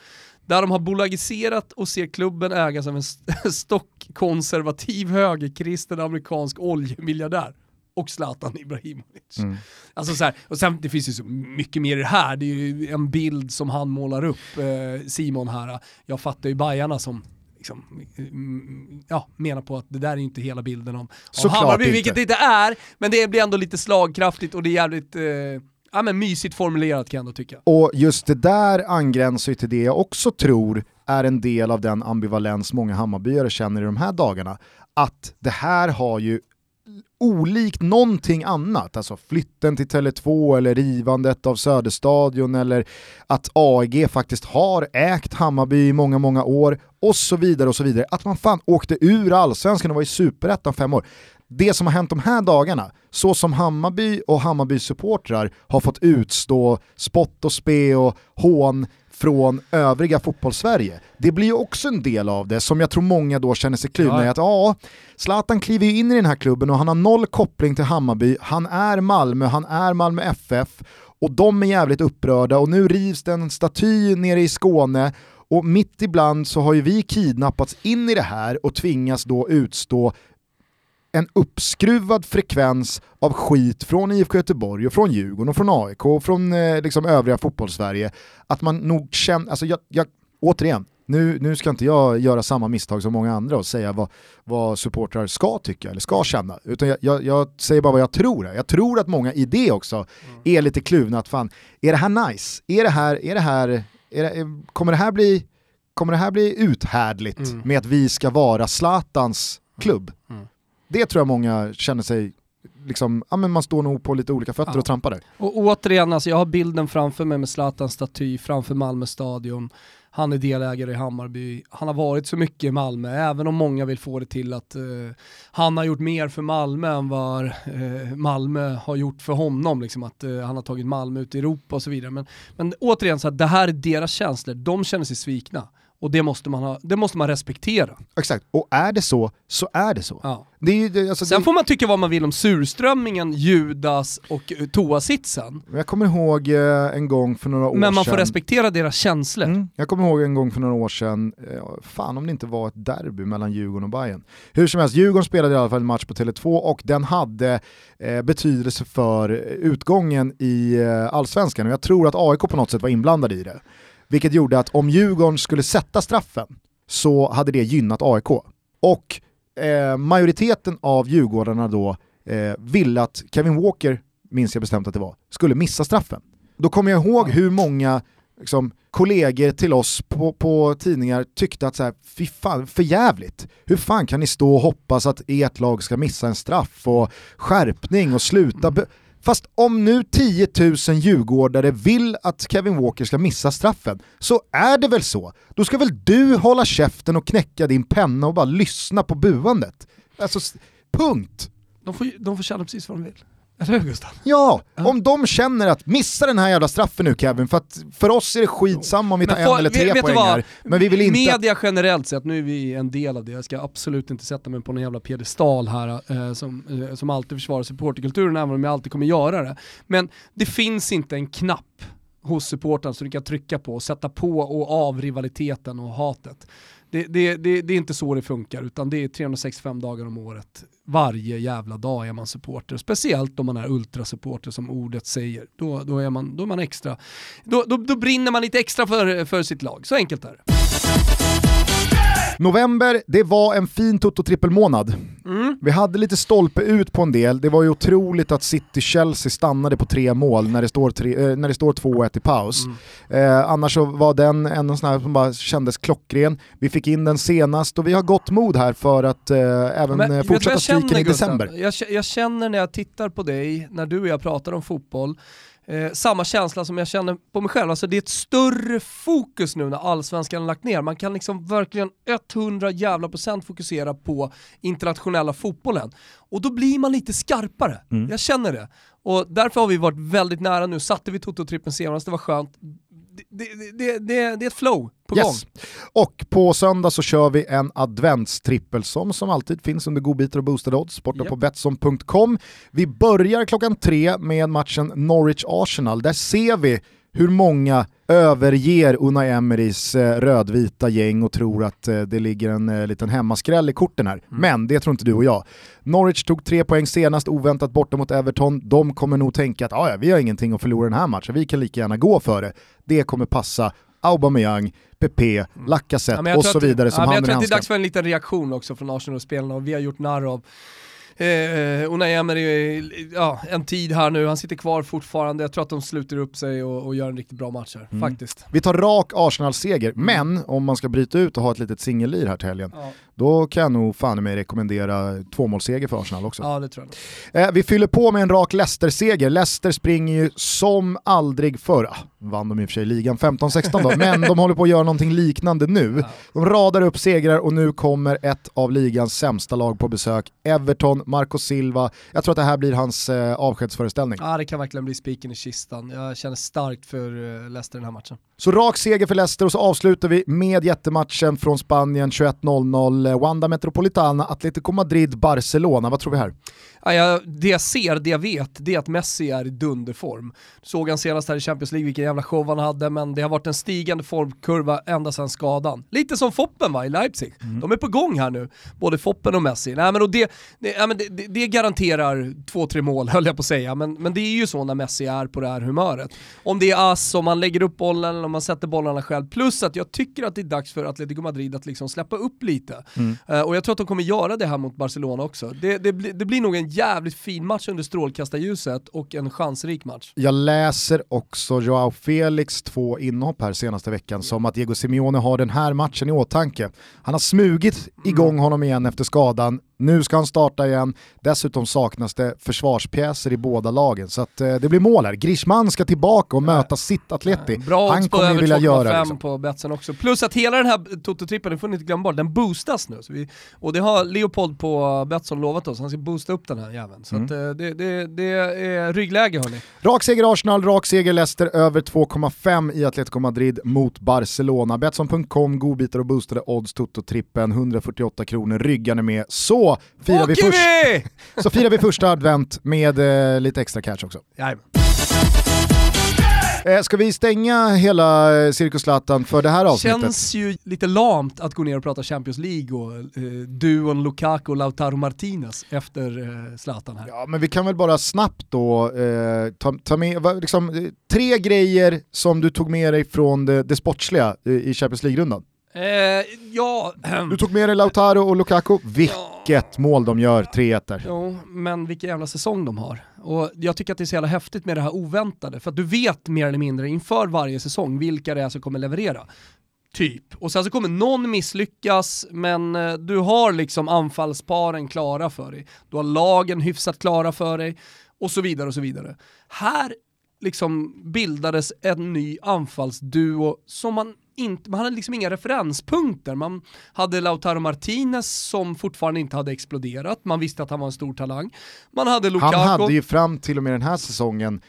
Där de har bolagiserat och ser klubben ägas av en stockkonservativ högerkristen amerikansk oljemiljardär och Zlatan Ibrahimovic. Mm. Alltså så här, och sen, det finns ju så mycket mer i det här, det är ju en bild som han målar upp, eh, Simon här. Jag fattar ju Bajarna som liksom, mm, ja, menar på att det där är inte hela bilden om, om Hammarby, inte. vilket det inte är, men det blir ändå lite slagkraftigt och det är jävligt eh, ja, men mysigt formulerat kan jag ändå tycka. Och just det där angränsar ju till det jag också tror är en del av den ambivalens många Hammarbyare känner i de här dagarna. Att det här har ju olikt någonting annat, alltså flytten till Tele2 eller rivandet av Söderstadion eller att AEG faktiskt har ägt Hammarby i många, många år och så vidare och så vidare. Att man fan åkte ur allsvenskan och var i superettan fem år. Det som har hänt de här dagarna, så som Hammarby och Hammarbys supportrar har fått utstå spott och spe och hån från övriga fotbollssverige. Det blir ju också en del av det som jag tror många då känner sig kluvna i att ja, Zlatan kliver ju in i den här klubben och han har noll koppling till Hammarby, han är Malmö, han är Malmö FF och de är jävligt upprörda och nu rivs det en staty nere i Skåne och mitt ibland så har ju vi kidnappats in i det här och tvingas då utstå en uppskruvad frekvens av skit från IFK Göteborg och från Djurgården och från AIK och från eh, liksom övriga fotbollssverige. Att man nog känner, alltså jag, jag, återigen, nu, nu ska inte jag göra samma misstag som många andra och säga vad, vad supportrar ska tycka eller ska känna, utan jag, jag, jag säger bara vad jag tror. Jag tror att många i det också mm. är lite kluvna att fan, är det här nice? Är det här, är det här, är det, kommer det här bli Kommer det här bli uthärdligt mm. med att vi ska vara Zlatans klubb? Mm. Det tror jag många känner sig Liksom, ja, men man står nog på lite olika fötter ja. och trampar där. Och återigen, alltså jag har bilden framför mig med Zlatans staty framför Malmö stadion. han är delägare i Hammarby, han har varit så mycket i Malmö, även om många vill få det till att uh, han har gjort mer för Malmö än vad uh, Malmö har gjort för honom, liksom att uh, han har tagit Malmö ut i Europa och så vidare. Men, men återigen, så här, det här är deras känslor, de känner sig svikna. Och det måste, man ha, det måste man respektera. Exakt, och är det så, så är det så. Ja. Det är, det, alltså, Sen det, får man tycka vad man vill om surströmmingen, Judas och uh, toasitsen. Jag kommer ihåg eh, en gång för några år sedan. Men man får respektera deras känslor. Mm. Jag kommer ihåg en gång för några år sedan, eh, fan om det inte var ett derby mellan Djurgården och Bayern. Hur som helst, Djurgården spelade i alla fall en match på Tele2 och den hade eh, betydelse för utgången i eh, allsvenskan och jag tror att AIK på något sätt var inblandad i det. Vilket gjorde att om Djurgården skulle sätta straffen så hade det gynnat AIK. Och eh, majoriteten av Djurgårdarna då eh, ville att Kevin Walker, minns jag bestämt att det var, skulle missa straffen. Då kommer jag ihåg hur många liksom, kollegor till oss på, på tidningar tyckte att så här, fy fan, för jävligt. Hur fan kan ni stå och hoppas att ert lag ska missa en straff och skärpning och sluta... Fast om nu 10 000 djurgårdare vill att Kevin Walker ska missa straffen, så är det väl så. Då ska väl du hålla käften och knäcka din penna och bara lyssna på buandet. Alltså, punkt. De får, de får känna precis vad de vill. Eller hur Gustav? Ja, ja, om de känner att missa den här jävla straffen nu Kevin, för att för oss är det skitsamma om vi tar för, en eller tre vet, poäng här. Men vi vill inte... Media generellt sett, nu är vi en del av det, jag ska absolut inte sätta mig på någon jävla piedestal här eh, som, eh, som alltid försvarar supporterkulturen, även om jag alltid kommer göra det. Men det finns inte en knapp hos supportrarna som du kan trycka på och sätta på och av rivaliteten och hatet. Det, det, det, det, är inte så det funkar, utan det är 365 dagar om året. Varje jävla dag är man supporter. Speciellt om man är ultrasupporter som ordet säger. Då, då, är, man, då är man extra, då, då, då brinner man lite extra för, för sitt lag. Så enkelt är det. November, det var en fin Toto-trippelmånad. Mm. Vi hade lite stolpe ut på en del, det var ju otroligt att City-Chelsea stannade på tre mål när det står, eh, när det står 2-1 i paus. Mm. Eh, annars så var den en sån här som bara kändes klockren. Vi fick in den senast och vi har gott mod här för att eh, även Men, fortsätta streaken i december. Jag, jag känner när jag tittar på dig, när du och jag pratar om fotboll, Eh, samma känsla som jag känner på mig själv. Alltså det är ett större fokus nu när allsvenskan har lagt ner. Man kan liksom verkligen 100 jävla procent fokusera på internationella fotbollen. Och då blir man lite skarpare. Mm. Jag känner det. Och därför har vi varit väldigt nära nu. Satte vi Toto-trippen senast, det var skönt det, det, det, det, är ett flow på yes. gång. Och på söndag så kör vi en adventstrippel som som alltid finns under godbitar och boostade odds borta yep. på Betsson.com. Vi börjar klockan tre med matchen Norwich-Arsenal. Där ser vi hur många överger Unai Emerys eh, rödvita gäng och tror att eh, det ligger en eh, liten hemmaskräll i korten här. Mm. Men det tror inte du och jag. Norwich tog tre poäng senast, oväntat borta mot Everton. De kommer nog tänka att ah, ja, vi har ingenting att förlora den här matchen, vi kan lika gärna gå för det. Det kommer passa Aubameyang, Pepe, mm. Lacazette ja, och så vidare som ja, hand Jag tror att det är dags för en liten reaktion också från Arsenal-spelarna och vi har gjort narr av Eh, Unai Emery, ja, en tid här nu, han sitter kvar fortfarande, jag tror att de sluter upp sig och, och gör en riktigt bra match här, mm. faktiskt. Vi tar rak Arsenal-seger, men om man ska bryta ut och ha ett litet singellir här till helgen, ja. Då kan jag nog fan mig rekommendera tvåmålsseger för Arsenal också. Ja, det tror jag. Eh, vi fyller på med en rak Leicester-seger, Leicester springer ju som aldrig förr, ah, vann de i och för sig ligan 15-16 då, men de håller på att göra någonting liknande nu. De radar upp segrar och nu kommer ett av ligans sämsta lag på besök, Everton Marco Silva. Jag tror att det här blir hans eh, avskedsföreställning. Ja, det kan verkligen bli spiken i kistan. Jag känner starkt för eh, Leicester den här matchen. Så rak seger för Leicester och så avslutar vi med jättematchen från Spanien 21.00. Eh, Wanda Metropolitana, Atletico Madrid, Barcelona. Vad tror vi här? Ja, det jag ser, det jag vet, det är att Messi är i dunderform. Såg han senast här i Champions League vilken jävla show han hade, men det har varit en stigande formkurva ända sedan skadan. Lite som Foppen va, i Leipzig. Mm. De är på gång här nu, både Foppen och Messi. Nej, men och det, det, ja, men det, det, garanterar två, tre mål höll jag på att säga, men, men det är ju så när Messi är på det här humöret. Om det är ass, om man lägger upp bollen om man sätter bollarna själv, plus att jag tycker att det är dags för Atletico Madrid att liksom släppa upp lite. Mm. Uh, och jag tror att de kommer göra det här mot Barcelona också. Det, det, det blir nog en jävligt fin match under strålkastarljuset och en chansrik match. Jag läser också Joao Felix två inhopp här senaste veckan som att Diego Simeone har den här matchen i åtanke. Han har smugit igång mm. honom igen efter skadan, nu ska han starta igen, dessutom saknas det försvarspjäser i båda lagen. Så att, eh, det blir mål här. Grishman ska tillbaka och möta sitt Atleti. Bra han kommer ju vilja göra det. Liksom. på Betsen också. Plus att hela den här Toto-trippen, det får ni inte glömma bort, den boostas nu. Vi, och det har Leopold på Betsson lovat oss, han ska boosta upp den här jäveln. Så mm. att, eh, det, det, det, är ryggläge hörni. Rak seger Arsenal, rak seger Leicester, över 2,5 i Atletico Madrid mot Barcelona. Betsson.com, godbitar och boostade odds, Toto-trippen, 148 kronor, ryggan är med. Så firar, vi, först, vi! så firar vi första advent med eh, lite extra cash också. Jajamän. Eh, ska vi stänga hela eh, Cirkus Zlatan för det här avsnittet? Känns ju lite lamt att gå ner och prata Champions League och eh, duon Lukaku och Lautaro Martinez efter eh, Zlatan här. Ja men vi kan väl bara snabbt då eh, ta, ta, med, liksom, eh, tre grejer som du tog med dig från det, det sportsliga i Champions League-rundan. Eh, ja, du tog med dig Lautaro och Lukaku, vilket ja, mål de gör, 3-1 där. Jo, men vilken jävla säsong de har. Och jag tycker att det är så jävla häftigt med det här oväntade, för att du vet mer eller mindre inför varje säsong vilka det är som kommer leverera. Typ. Och sen så kommer någon misslyckas, men eh, du har liksom anfallsparen klara för dig. Du har lagen hyfsat klara för dig, och så vidare och så vidare. Här liksom bildades en ny anfallsduo som man inte, man hade liksom inga referenspunkter. Man hade Lautaro Martinez som fortfarande inte hade exploderat, man visste att han var en stor talang. Man hade Lukaku. Han hade ju fram till och med den här säsongen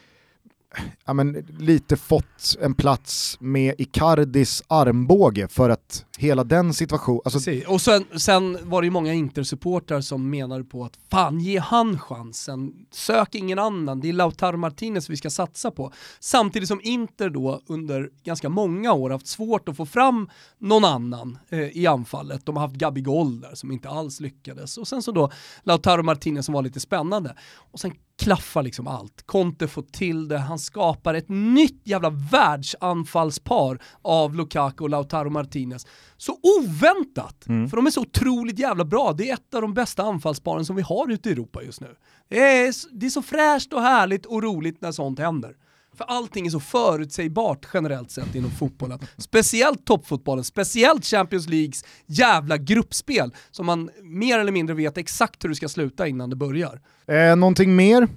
ja, men, lite fått en plats med Icardis armbåge för att hela den situationen... Alltså... Och sen, sen, var det ju många Inter-supportrar som menade på att fan ge han chansen, sök ingen annan, det är Lautaro Martinez vi ska satsa på. Samtidigt som Inter då under ganska många år haft svårt att få fram någon annan eh, i anfallet. De har haft Gabigol där som inte alls lyckades och sen så då Lautaro Martinez som var lite spännande. Och sen klaffar liksom allt. Conte får till det, han skapar ett nytt jävla världsanfallspar av Lukaku och Lautaro Martinez. Så oväntat! Mm. För de är så otroligt jävla bra. Det är ett av de bästa anfallsparen som vi har ute i Europa just nu. Det är, det är så fräscht och härligt och roligt när sånt händer. För allting är så förutsägbart generellt sett inom fotbollen. Speciellt toppfotbollen, speciellt Champions Leagues jävla gruppspel som man mer eller mindre vet exakt hur det ska sluta innan det börjar. Eh, någonting mer?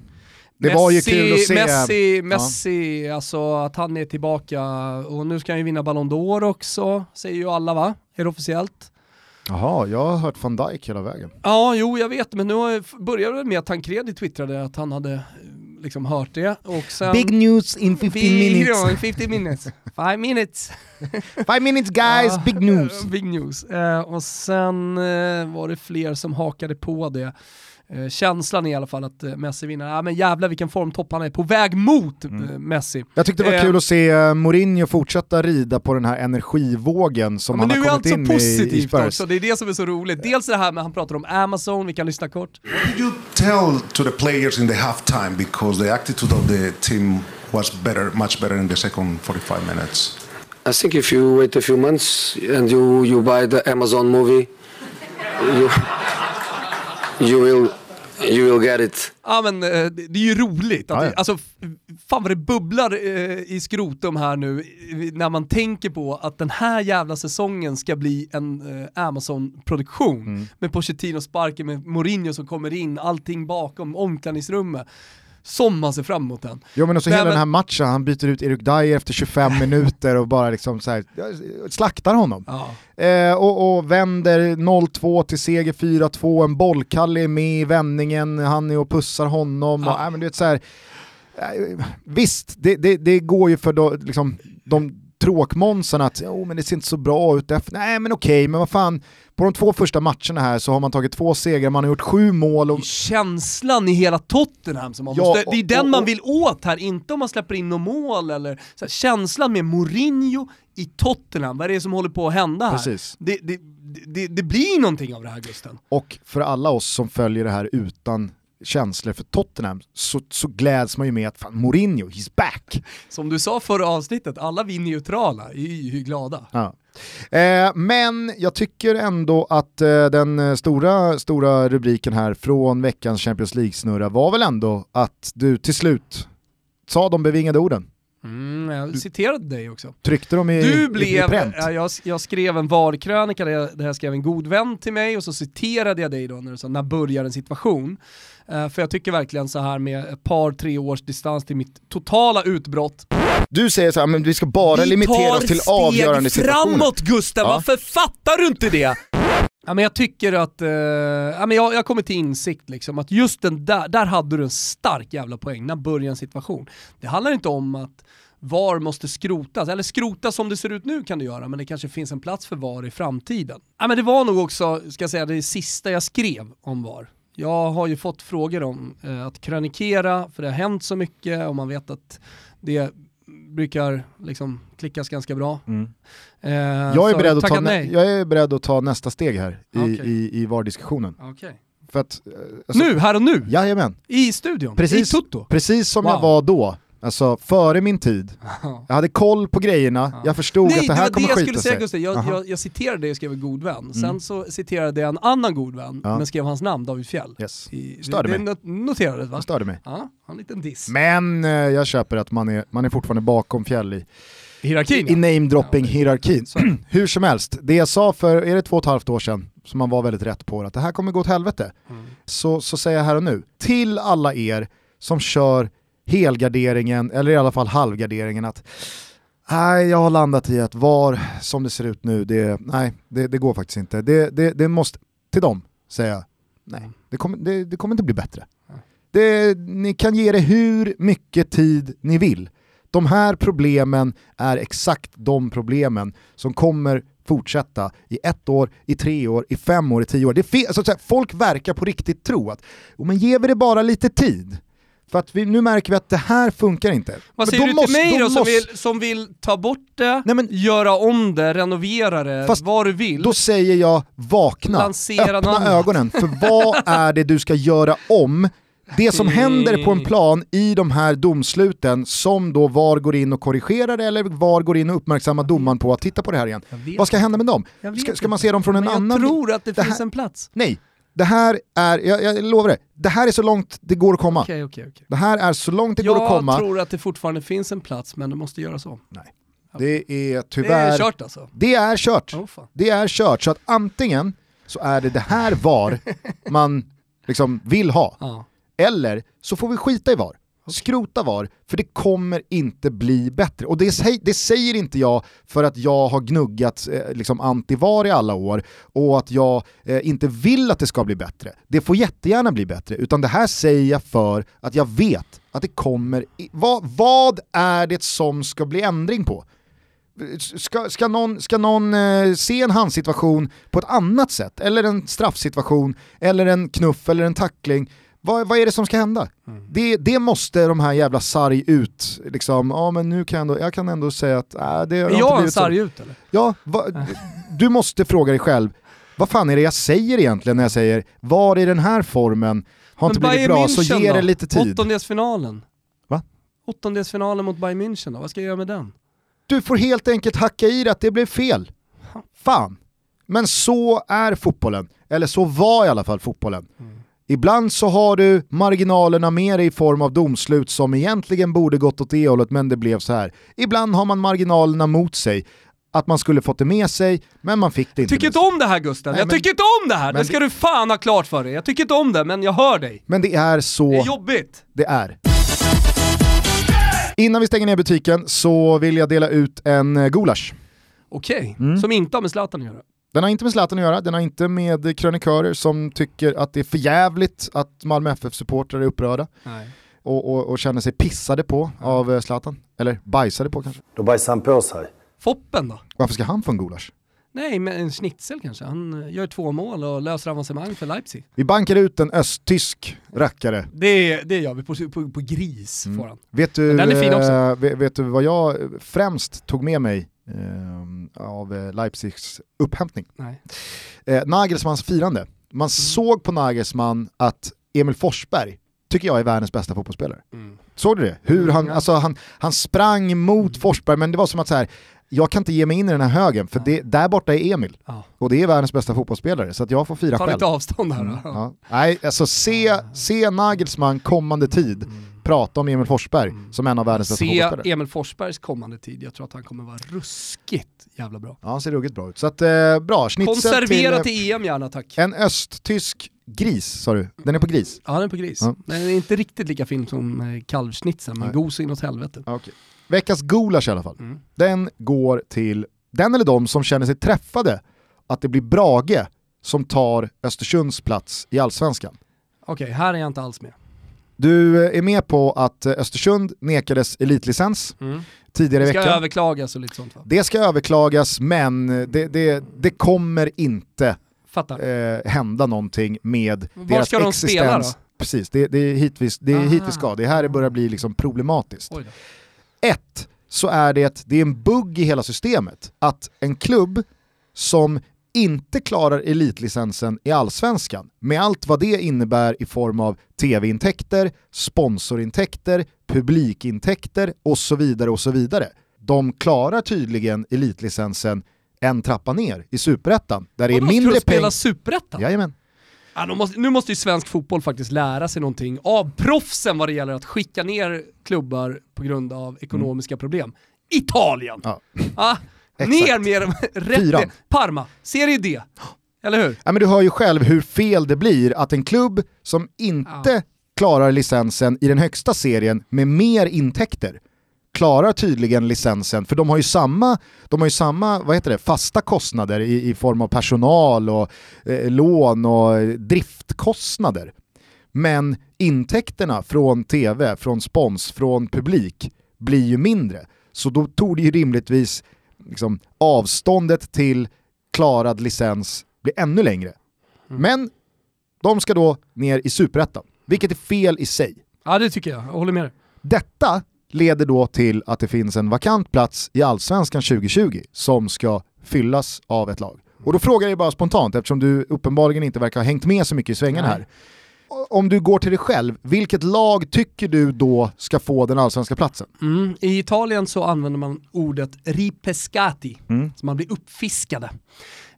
Det Messi, var ju kul att se. Messi, Messi ja. alltså att han är tillbaka och nu ska han ju vinna Ballon d'Or också, säger ju alla va? Är det officiellt? Jaha, jag har hört van Dijk hela vägen. Ja, jo jag vet, men nu började det med att Tancredi twittrade att han hade liksom hört det. Och sen, Big news in 15 minutes. in 15 minutes. Five minutes. Five minutes guys, uh, big news. Big news. Uh, och sen uh, var det fler som hakade på det. Eh, känslan är i alla fall att eh, Messi vinner. Ja, men jävlar vilken formtopp han är på väg mot mm. Eh, Messi. Jag tyckte det var kul att se Mourinho fortsätta rida på den här energivågen som ja, han har kommit in i, i Spurs. Också. Det är det som är så roligt. Dels det här med han pratar om Amazon, vi kan lyssna kort. What did you tell to the players in the halftime because the attitude of the team was better, much better in the second 45 minutes? I think if you wait a few months and you, you buy the Amazon movie, you, you will You will get it. Ja men eh, det är ju roligt. Att det, alltså, fan vad det bubblar eh, i skrotum här nu när man tänker på att den här jävla säsongen ska bli en eh, Amazon-produktion. Mm. Med Pochettino sparken, med Mourinho som kommer in, allting bakom omklädningsrummet som man ser fram emot den. Jo men också hela men... den här matchen, han byter ut Erik Dyer efter 25 minuter och bara liksom så här, slaktar honom. Ja. Eh, och, och, vänder 0-2 till seger 4-2, en bollkalle är med i vändningen, han är och pussar honom. Ja. Och, äh, men du vet, så här, eh, visst, det, det, det, går ju för då, liksom, de tråkmånsarna att oh, men det ser inte så bra ut. Nej men okej, men vad fan, på de två första matcherna här så har man tagit två segrar, man har gjort sju mål. Och... Känslan i hela Tottenham som man ja, måste, det är den och, och, man vill åt här, inte om man släpper in något mål eller så här, känslan med Mourinho i Tottenham, vad är det som håller på att hända här? Precis. Det, det, det, det blir någonting av det här Gusten. Och för alla oss som följer det här utan känslor för Tottenham så, så gläds man ju med att fan, Mourinho, he's back! Som du sa förra avsnittet, alla vi neutrala är ju glada. Ja. Eh, men jag tycker ändå att eh, den eh, stora, stora rubriken här från veckans Champions League-snurra var väl ändå att du till slut sa de bevingade orden. Mm, jag citerade dig också. Tryckte de i, Du blev, i pränt? ja, jag, jag skrev en VAR-krönika där där jag skrev en god vän till mig och så citerade jag dig då när du sa när börjar en situation. Eh, för jag tycker verkligen så här med ett par, tre års distans till mitt totala utbrott. Du säger så här, men vi ska bara limitera oss till avgörande situationer. framåt Gustav, Ja. varför fattar du inte det? Ja, men jag tycker att, eh, ja, men jag, jag kommer till insikt liksom att just den där, där hade du en stark jävla poäng, när börjar en situation. Det handlar inte om att VAR måste skrotas, eller skrotas som det ser ut nu kan det göra, men det kanske finns en plats för VAR i framtiden. Ja, men det var nog också, ska jag säga, det sista jag skrev om VAR. Jag har ju fått frågor om eh, att krönikera, för det har hänt så mycket och man vet att det brukar liksom klickas ganska bra. Mm. Eh, Jag är, beredd att ta, nej. jag är beredd att ta nästa steg här i, Okej. i, i VAR-diskussionen. Okej. För att, eh, alltså, Nu, här och nu, Jajamän, i studion, Precis. i Tutto. precis som jag Wow. var då. Alltså före min tid. Jag hade koll på grejerna, jag förstod Nej, att det här det kommer jag skita skulle säga sig. Gustav, jag. Mm. jag, jag citerade det och skrev en god vän. Sen så citerade jag en annan god vän, Ja. men skrev hans namn, David Fjell. Yes. I, Störde det, mig. det not- noterades va? Störde mig. Ja, en liten diss. Men eh, jag köper att man är, man är fortfarande bakom Fjäll i, Hierarkin i namedropping Ja. Hur som helst, det jag sa för, är det två och ett halvt år sedan, som man var väldigt rätt på, att det här kommer gå åt helvete. Mm. Så, så säger jag här och nu, till alla er som kör helgarderingen, eller i alla fall halvgarderingen, att nej, jag har landat i att VAR, som det ser ut nu, det, nej, det, det går faktiskt inte. Det, det, det måste, till dem säger jag, nej, det kommer, det, det kommer inte bli bättre. Det, ni kan ge det hur mycket tid ni vill. De här problemen är exakt de problemen som kommer fortsätta i ett år, i tre år, i fem år, i tio år. Det så här, folk verkar på riktigt tro att, men ger vi det bara lite tid, för att vi, nu märker vi att det här funkar inte. Vad säger du måste- till mig då, som, måste- vill, som vill ta bort det, Nej, men- göra om det, renovera det, Fast vad du vill? Då säger jag vakna, Lansera öppna någon- ögonen, för vad är det du ska göra om? Det som händer på en plan i de här domsluten som då VAR går in och korrigerar eller VAR går in och uppmärksammar domaren på att titta på det här igen. Vad ska hända med dem? Ska, ska man se dem från en Men jag annan... tror att det, det finns här- en plats. Nej, det här är, jag, jag lovar det, det här är så långt det går att komma. Okej, okej, okej. Det här är så långt det går att Jag komma. tror att det fortfarande finns en plats, men det måste göras om. Det är Det tyvärr... är kört alltså. Det är kört. Oh. Det är kört, så att antingen så är det det här VAR man liksom vill ha, Ja. eller så får vi skita i VAR. Skrota VAR, för det kommer inte bli bättre. Och det, det säger inte jag för att jag har gnuggat eh, liksom anti-VAR i alla år och att jag eh, inte vill att det ska bli bättre. Det får jättegärna bli bättre, utan det här säger jag för att jag vet att det kommer... I, vad, vad är det som ska bli ändring på? Ska, ska någon, ska någon eh, se en handsituation på ett annat sätt? Eller en straffsituation, eller en knuff, eller en tackling? Vad, vad är det som ska hända? Det, det måste de här jävla sarg ut, liksom, ja men nu kan jag ändå, jag kan ändå säga att äh, det har Är jag en blivit så. sarg ut eller? Ja, va, du måste fråga dig själv, vad fan är det jag säger egentligen när jag säger var i den här formen har inte blivit Bayern bra, så München ge då? det lite tid. Åttondelsfinalen. Va? Åttondelsfinalen mot Bayern München då, vad ska jag göra med den? Du får helt enkelt hacka i det att det blev fel. Fan. Men så är fotbollen. Eller så var i alla fall fotbollen. Ibland så har du marginalerna med dig i form av domslut som egentligen borde gått åt det hållet men det blev så här. Ibland har man marginalerna mot sig. Att man skulle fått det med sig, men man fick det inte Tycker med inte om det här Gustav, Nej, jag men- tycker inte om det här! Det ska det- du fan ha klart för dig. Jag tycker inte om det, men jag hör dig. Men det är så Det är jobbigt. det är. Innan vi stänger ner butiken så vill jag dela ut en eh, gulasch. Okej, Mm. som inte har med Zlatan att göra. Den har inte med Zlatan att göra, den har inte med krönikörer som tycker att det är för jävligt att Malmö FF-supportrar är upprörda Nej. och, och, och känner sig pissade på av eh, Zlatan. Eller bajsade på kanske. Då bajsar han på sig. Foppen då? Varför ska han få en gulasch? Nej, men en schnitzel kanske. Han eh, gör två mål och löser avancemang för Leipzig. Vi bankar ut en östtysk rackare. Det, det gör vi på, på, på gris, Mm. får han. Vet du, Men den är fin också. eh, vet, vet du vad jag främst tog med mig eh, av Leipzigs upphämtning? Nej. eh, Nagelsmans firande. Man såg på Nagelsmann att Emil Forsberg tycker jag är världens bästa fotbollsspelare. Mm. Såg du det? Hur han, Ja. alltså han, han sprang mot Forsberg men det var som att så här, jag kan inte ge mig in i den här högen, för det, där borta är Emil. Ja. Och det är världens bästa fotbollsspelare, så att jag får fira Ta själv. lite avstånd här då. Ja. Nej, alltså se, se Nagelsmann kommande tid prata om Emil Forsberg som en av världens bästa Se fotbollsspelare. Emil Forsbergs kommande tid, jag tror att han kommer vara ruskigt jävla bra. Ja, han ser ruggigt bra ut. Så att, eh, bra, schnitzel Konservera till, till, EM gärna tack. en östtysk gris, sa du? Den är på gris? Ja den är på gris. Ja. Den är inte riktigt lika fin som eh, kalvschnitzeln, men Nej. god så inåt helvete. Okej. Veckans gulasch i alla fall. Mm. Den går till den eller de som känner sig träffade att det blir Brage som tar Östersunds plats i Allsvenskan. Okej, här är jag inte alls med. Du eh, är med på att eh, Östersund nekades elitlicens tidigare i Det ska veckan. överklagas och lite sånt va? Det ska överklagas men det, det, det kommer inte eh, hända någonting med Var deras ska de existens. spela då? Precis, det, det är, hitvis, det är hit vi ska. Det här börjar bli liksom problematiskt. Ett, så är det, det är en bugg i hela systemet att en klubb som inte klarar elitlicensen i allsvenskan, med allt vad det innebär i form av tv-intäkter, sponsorintäkter, publikintäkter och så vidare och så vidare. De klarar tydligen elitlicensen en trappa ner i superettan, där det är mindre de spela pengar. superettan? Jajamän. Ja, måste, nu måste ju svensk fotboll faktiskt lära sig någonting av proffsen vad det gäller att skicka ner klubbar på grund av ekonomiska problem. Italien! Ja. Ah. Ner med dem, rätt Fyran. ner. Parma, Serie D. Eller hur? Ja, men du hör ju själv hur fel det blir att en klubb som inte klarar licensen i den högsta serien med mer intäkter klarar tydligen licensen, för de har ju samma, de har ju samma vad heter det, fasta kostnader i, i form av personal och eh, lån och eh, driftkostnader. Men intäkterna från tv, från spons, från publik blir ju mindre. Så då tog det ju rimligtvis liksom, avståndet till klarad licens bli ännu längre. Men de ska då ner i superettan, vilket är fel i sig. Ja det tycker jag, jag håller med dig. Detta leder då till att det finns en vakant plats i Allsvenskan 2020 som ska fyllas av ett lag. Och då frågar jag bara spontant, eftersom du uppenbarligen inte verkar ha hängt med så mycket i svängarna här. Om du går till dig själv, vilket lag tycker du då ska få den allsvenska platsen? Mm. I Italien så använder man ordet ripescati, Mm. så man blir uppfiskade.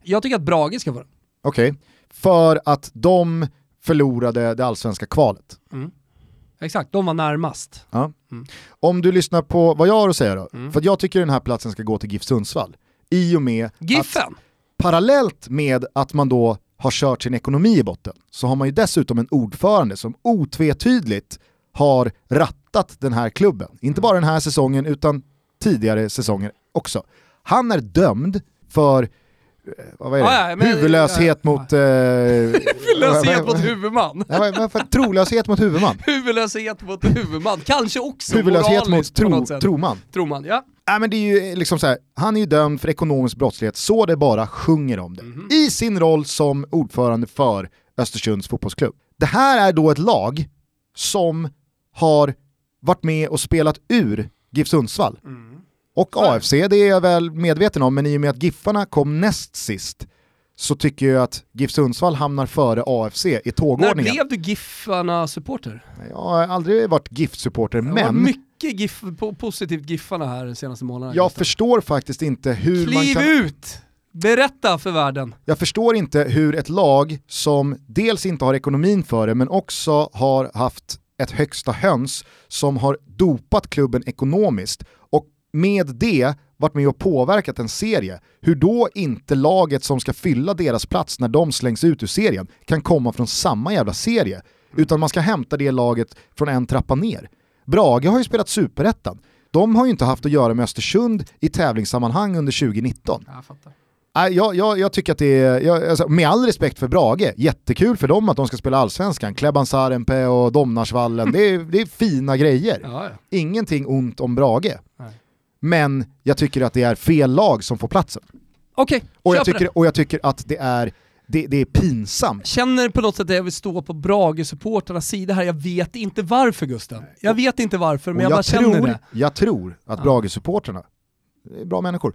Jag tycker att Brage ska få den. Okej, för att de förlorade det allsvenska kvalet. Exakt, de var närmast. Ja. Om du lyssnar på vad jag har att säga då, Mm. för att jag tycker den här platsen ska gå till GIF Sundsvall. I och med att Giffen! parallellt med att man då har kört sin ekonomi i botten så har man ju dessutom en ordförande som otvetydigt har rattat den här klubben. Inte bara den här säsongen utan tidigare säsonger också. Han är dömd för eh, vad är det? Ja, ja, men- huvudlöshet ja, mot... Eh, Huvudlöshet mot huvudman. Vad för- trolöshet mot huvudman. Huvudlöshet mot huvudman, kanske också Huvudlöshet mot tro, troman. Tror man, ja. Nej, men det är ju liksom så här, han är ju dömd för ekonomisk brottslighet så det bara sjunger om det. Mhm. I sin roll som ordförande för Östersunds fotbollsklubb. Det här är då ett lag som har varit med och spelat ur GIF Sundsvall. Mm. Och AFC, det är jag väl medveten om, men i och med att Giffarna kom näst sist så tycker jag att GIF Sundsvall hamnar före AFC i När tågordningen. blev du Giffarna-supporter? Jag har aldrig varit GIF-supporter, men mycket gif, po- positivt Giffarna här de senaste månaderna. jag förstår faktiskt inte hur man Kliv kan... ut! Berätta för världen. Jag förstår inte hur ett lag som dels inte har ekonomin för det men också har haft ett högsta höns som har dopat klubben ekonomiskt och med det varit med och påverkat en serie, hur då inte laget som ska fylla deras plats när de slängs ut ur serien kan komma från samma jävla serie, utan man ska hämta det laget från en trappa ner. Brage har ju spelat superettan. De har ju inte haft att göra med Östersund i tävlingssammanhang under 2019. Jag fattar. Jag, jag, jag tycker att det är, jag, alltså, med all respekt för Brage, jättekul för dem att de ska spela allsvenskan. Kleban Sarenpää och Domnarsvallen, det är, det är fina grejer. Ja, ja. Ingenting ont om Brage. Nej. Men jag tycker att det är fel lag som får platsen. Okej, Och jag det. och jag tycker att det är, det, det är pinsamt. Känner på något sätt att jag vill stå på Brage-supportrarnas sida här, jag vet inte varför Gusten. Jag vet inte varför, men Och jag, bara känner tror, det. jag tror att Ja. Brage-supporterna, det är bra människor,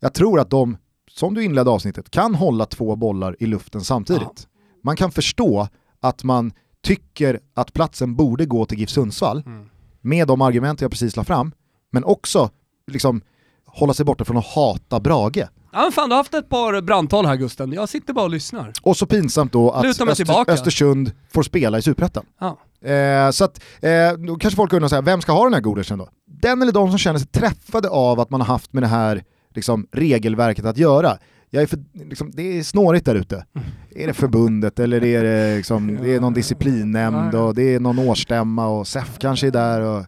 jag tror att de, som du inledde avsnittet, kan hålla två bollar i luften samtidigt. Man kan förstå att man tycker att platsen borde gå till GIF Sundsvall, Mm. med de argument jag precis la fram, men också liksom hålla sig borta från att hata Brage. Ja men fan du har haft ett par brandtal här Gusten, jag sitter bara och lyssnar. Och så pinsamt då att Öster. Östersund får spela i Superettan. Ja. Eh, så att, eh, då kanske folk undrar, så här, vem ska ha den här godersen då? Den eller de som känner sig träffade av att man har haft med det här liksom, regelverket att göra. Jag är för, liksom, det är snårigt där ute. Är det förbundet eller är det, liksom, det är någon disciplinnämnd och det är någon årsstämma och SEF kanske är där. Och...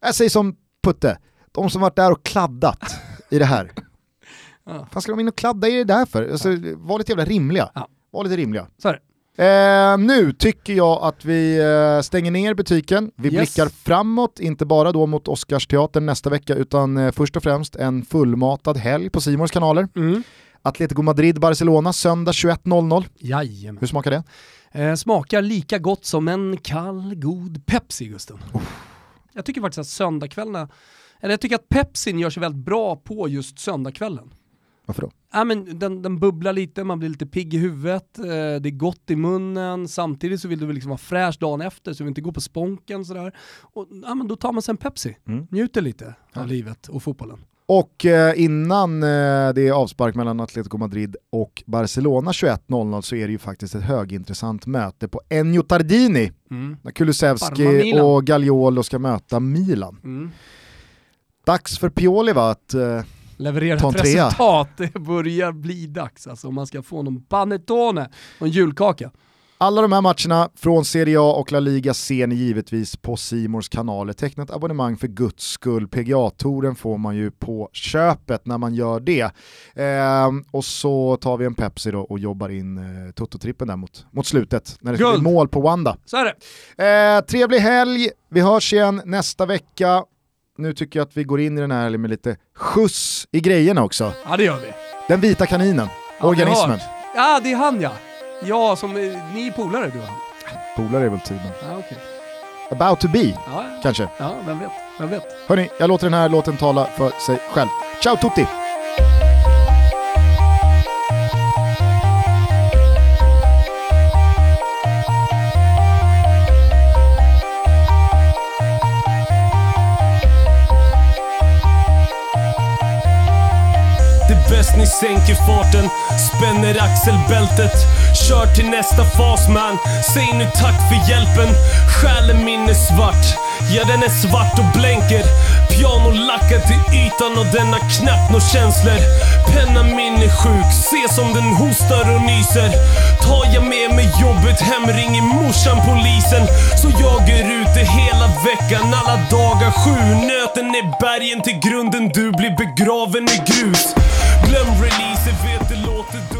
Jag säger som Putte, de som varit där och kladdat i det här. Ja. Vad ska de in och kladda i det där för? Alltså, var lite jävla rimliga. Ja. Var lite rimliga. Så är det. Eh, nu tycker jag att vi eh, stänger ner butiken. Vi Yes. blickar framåt, inte bara då mot Oscarsteatern nästa vecka, utan eh, först och främst en fullmatad helg på Simons kanaler. Mm. Atletico Madrid-Barcelona söndag 21.00. Jajamän. Hur smakar det? Eh, smakar lika gott som en kall, god Pepsi Gusten. Jag tycker faktiskt att söndagskvällarna, eller jag tycker att Pepsin gör sig väldigt bra på just söndagskvällen. Varför då? Ja, men den, den bubblar lite, man blir lite pigg i huvudet, eh, det är gott i munnen, samtidigt så vill du liksom vara fräsch dagen efter så du vill inte gå på sponken sådär. Och, ja, men då tar man sig en Pepsi, Mm. njuter lite av livet och fotbollen. Och eh, innan eh, det är avspark mellan Atletico Madrid och Barcelona 21.00 så är det ju faktiskt ett högintressant möte på Ennio Tardini. Mm. När Kulusevski och Gagliolo ska möta Milan. Mm. Dags för Pioli va? Att, eh, Leverera Ta en ett trea. resultat, det börjar bli dags alltså om man ska få någon panettone och en julkaka. Alla de här matcherna från Serie A och La Liga ser ni givetvis på Simors kanaler. Teckna ett abonnemang för guds skull. PGA-touren får man ju på köpet när man gör det. Ehm, och så tar vi en Pepsi då och jobbar in eh, Toto-trippen där mot, mot slutet, när det ska bli mål på Wanda. Så är det. Eh, trevlig helg, vi hörs igen nästa vecka. Nu tycker jag att vi går in i den här med lite skjuts i grejerna också. Ja det gör vi. Den vita kaninen, Ja, organismen. Ja det är han ja. Ja, som, eh, ni är polare du och han. Polare är väl tiden. Ja, okej. About to be, ja. kanske. ja, vem vet. Vem vet. Hörni, jag låter den här låten tala för sig själv. Ciao tutti! Bäst ni sänker farten, spänner axelbältet. Kör till nästa fas man, säg nu tack för hjälpen. Själen min är svart, ja den är svart och blänker. Piano lackad till ytan och den har knappt några känslor. Pennan min är sjuk, se som den hostar och nyser. Tar jag med mig jobbet hem ringer morsan polisen. Så jag är ute hela veckan, alla dagar sju. Nöten är bergen till grunden, du blir begraven i grus. Glöm releaser, vet det låter dumt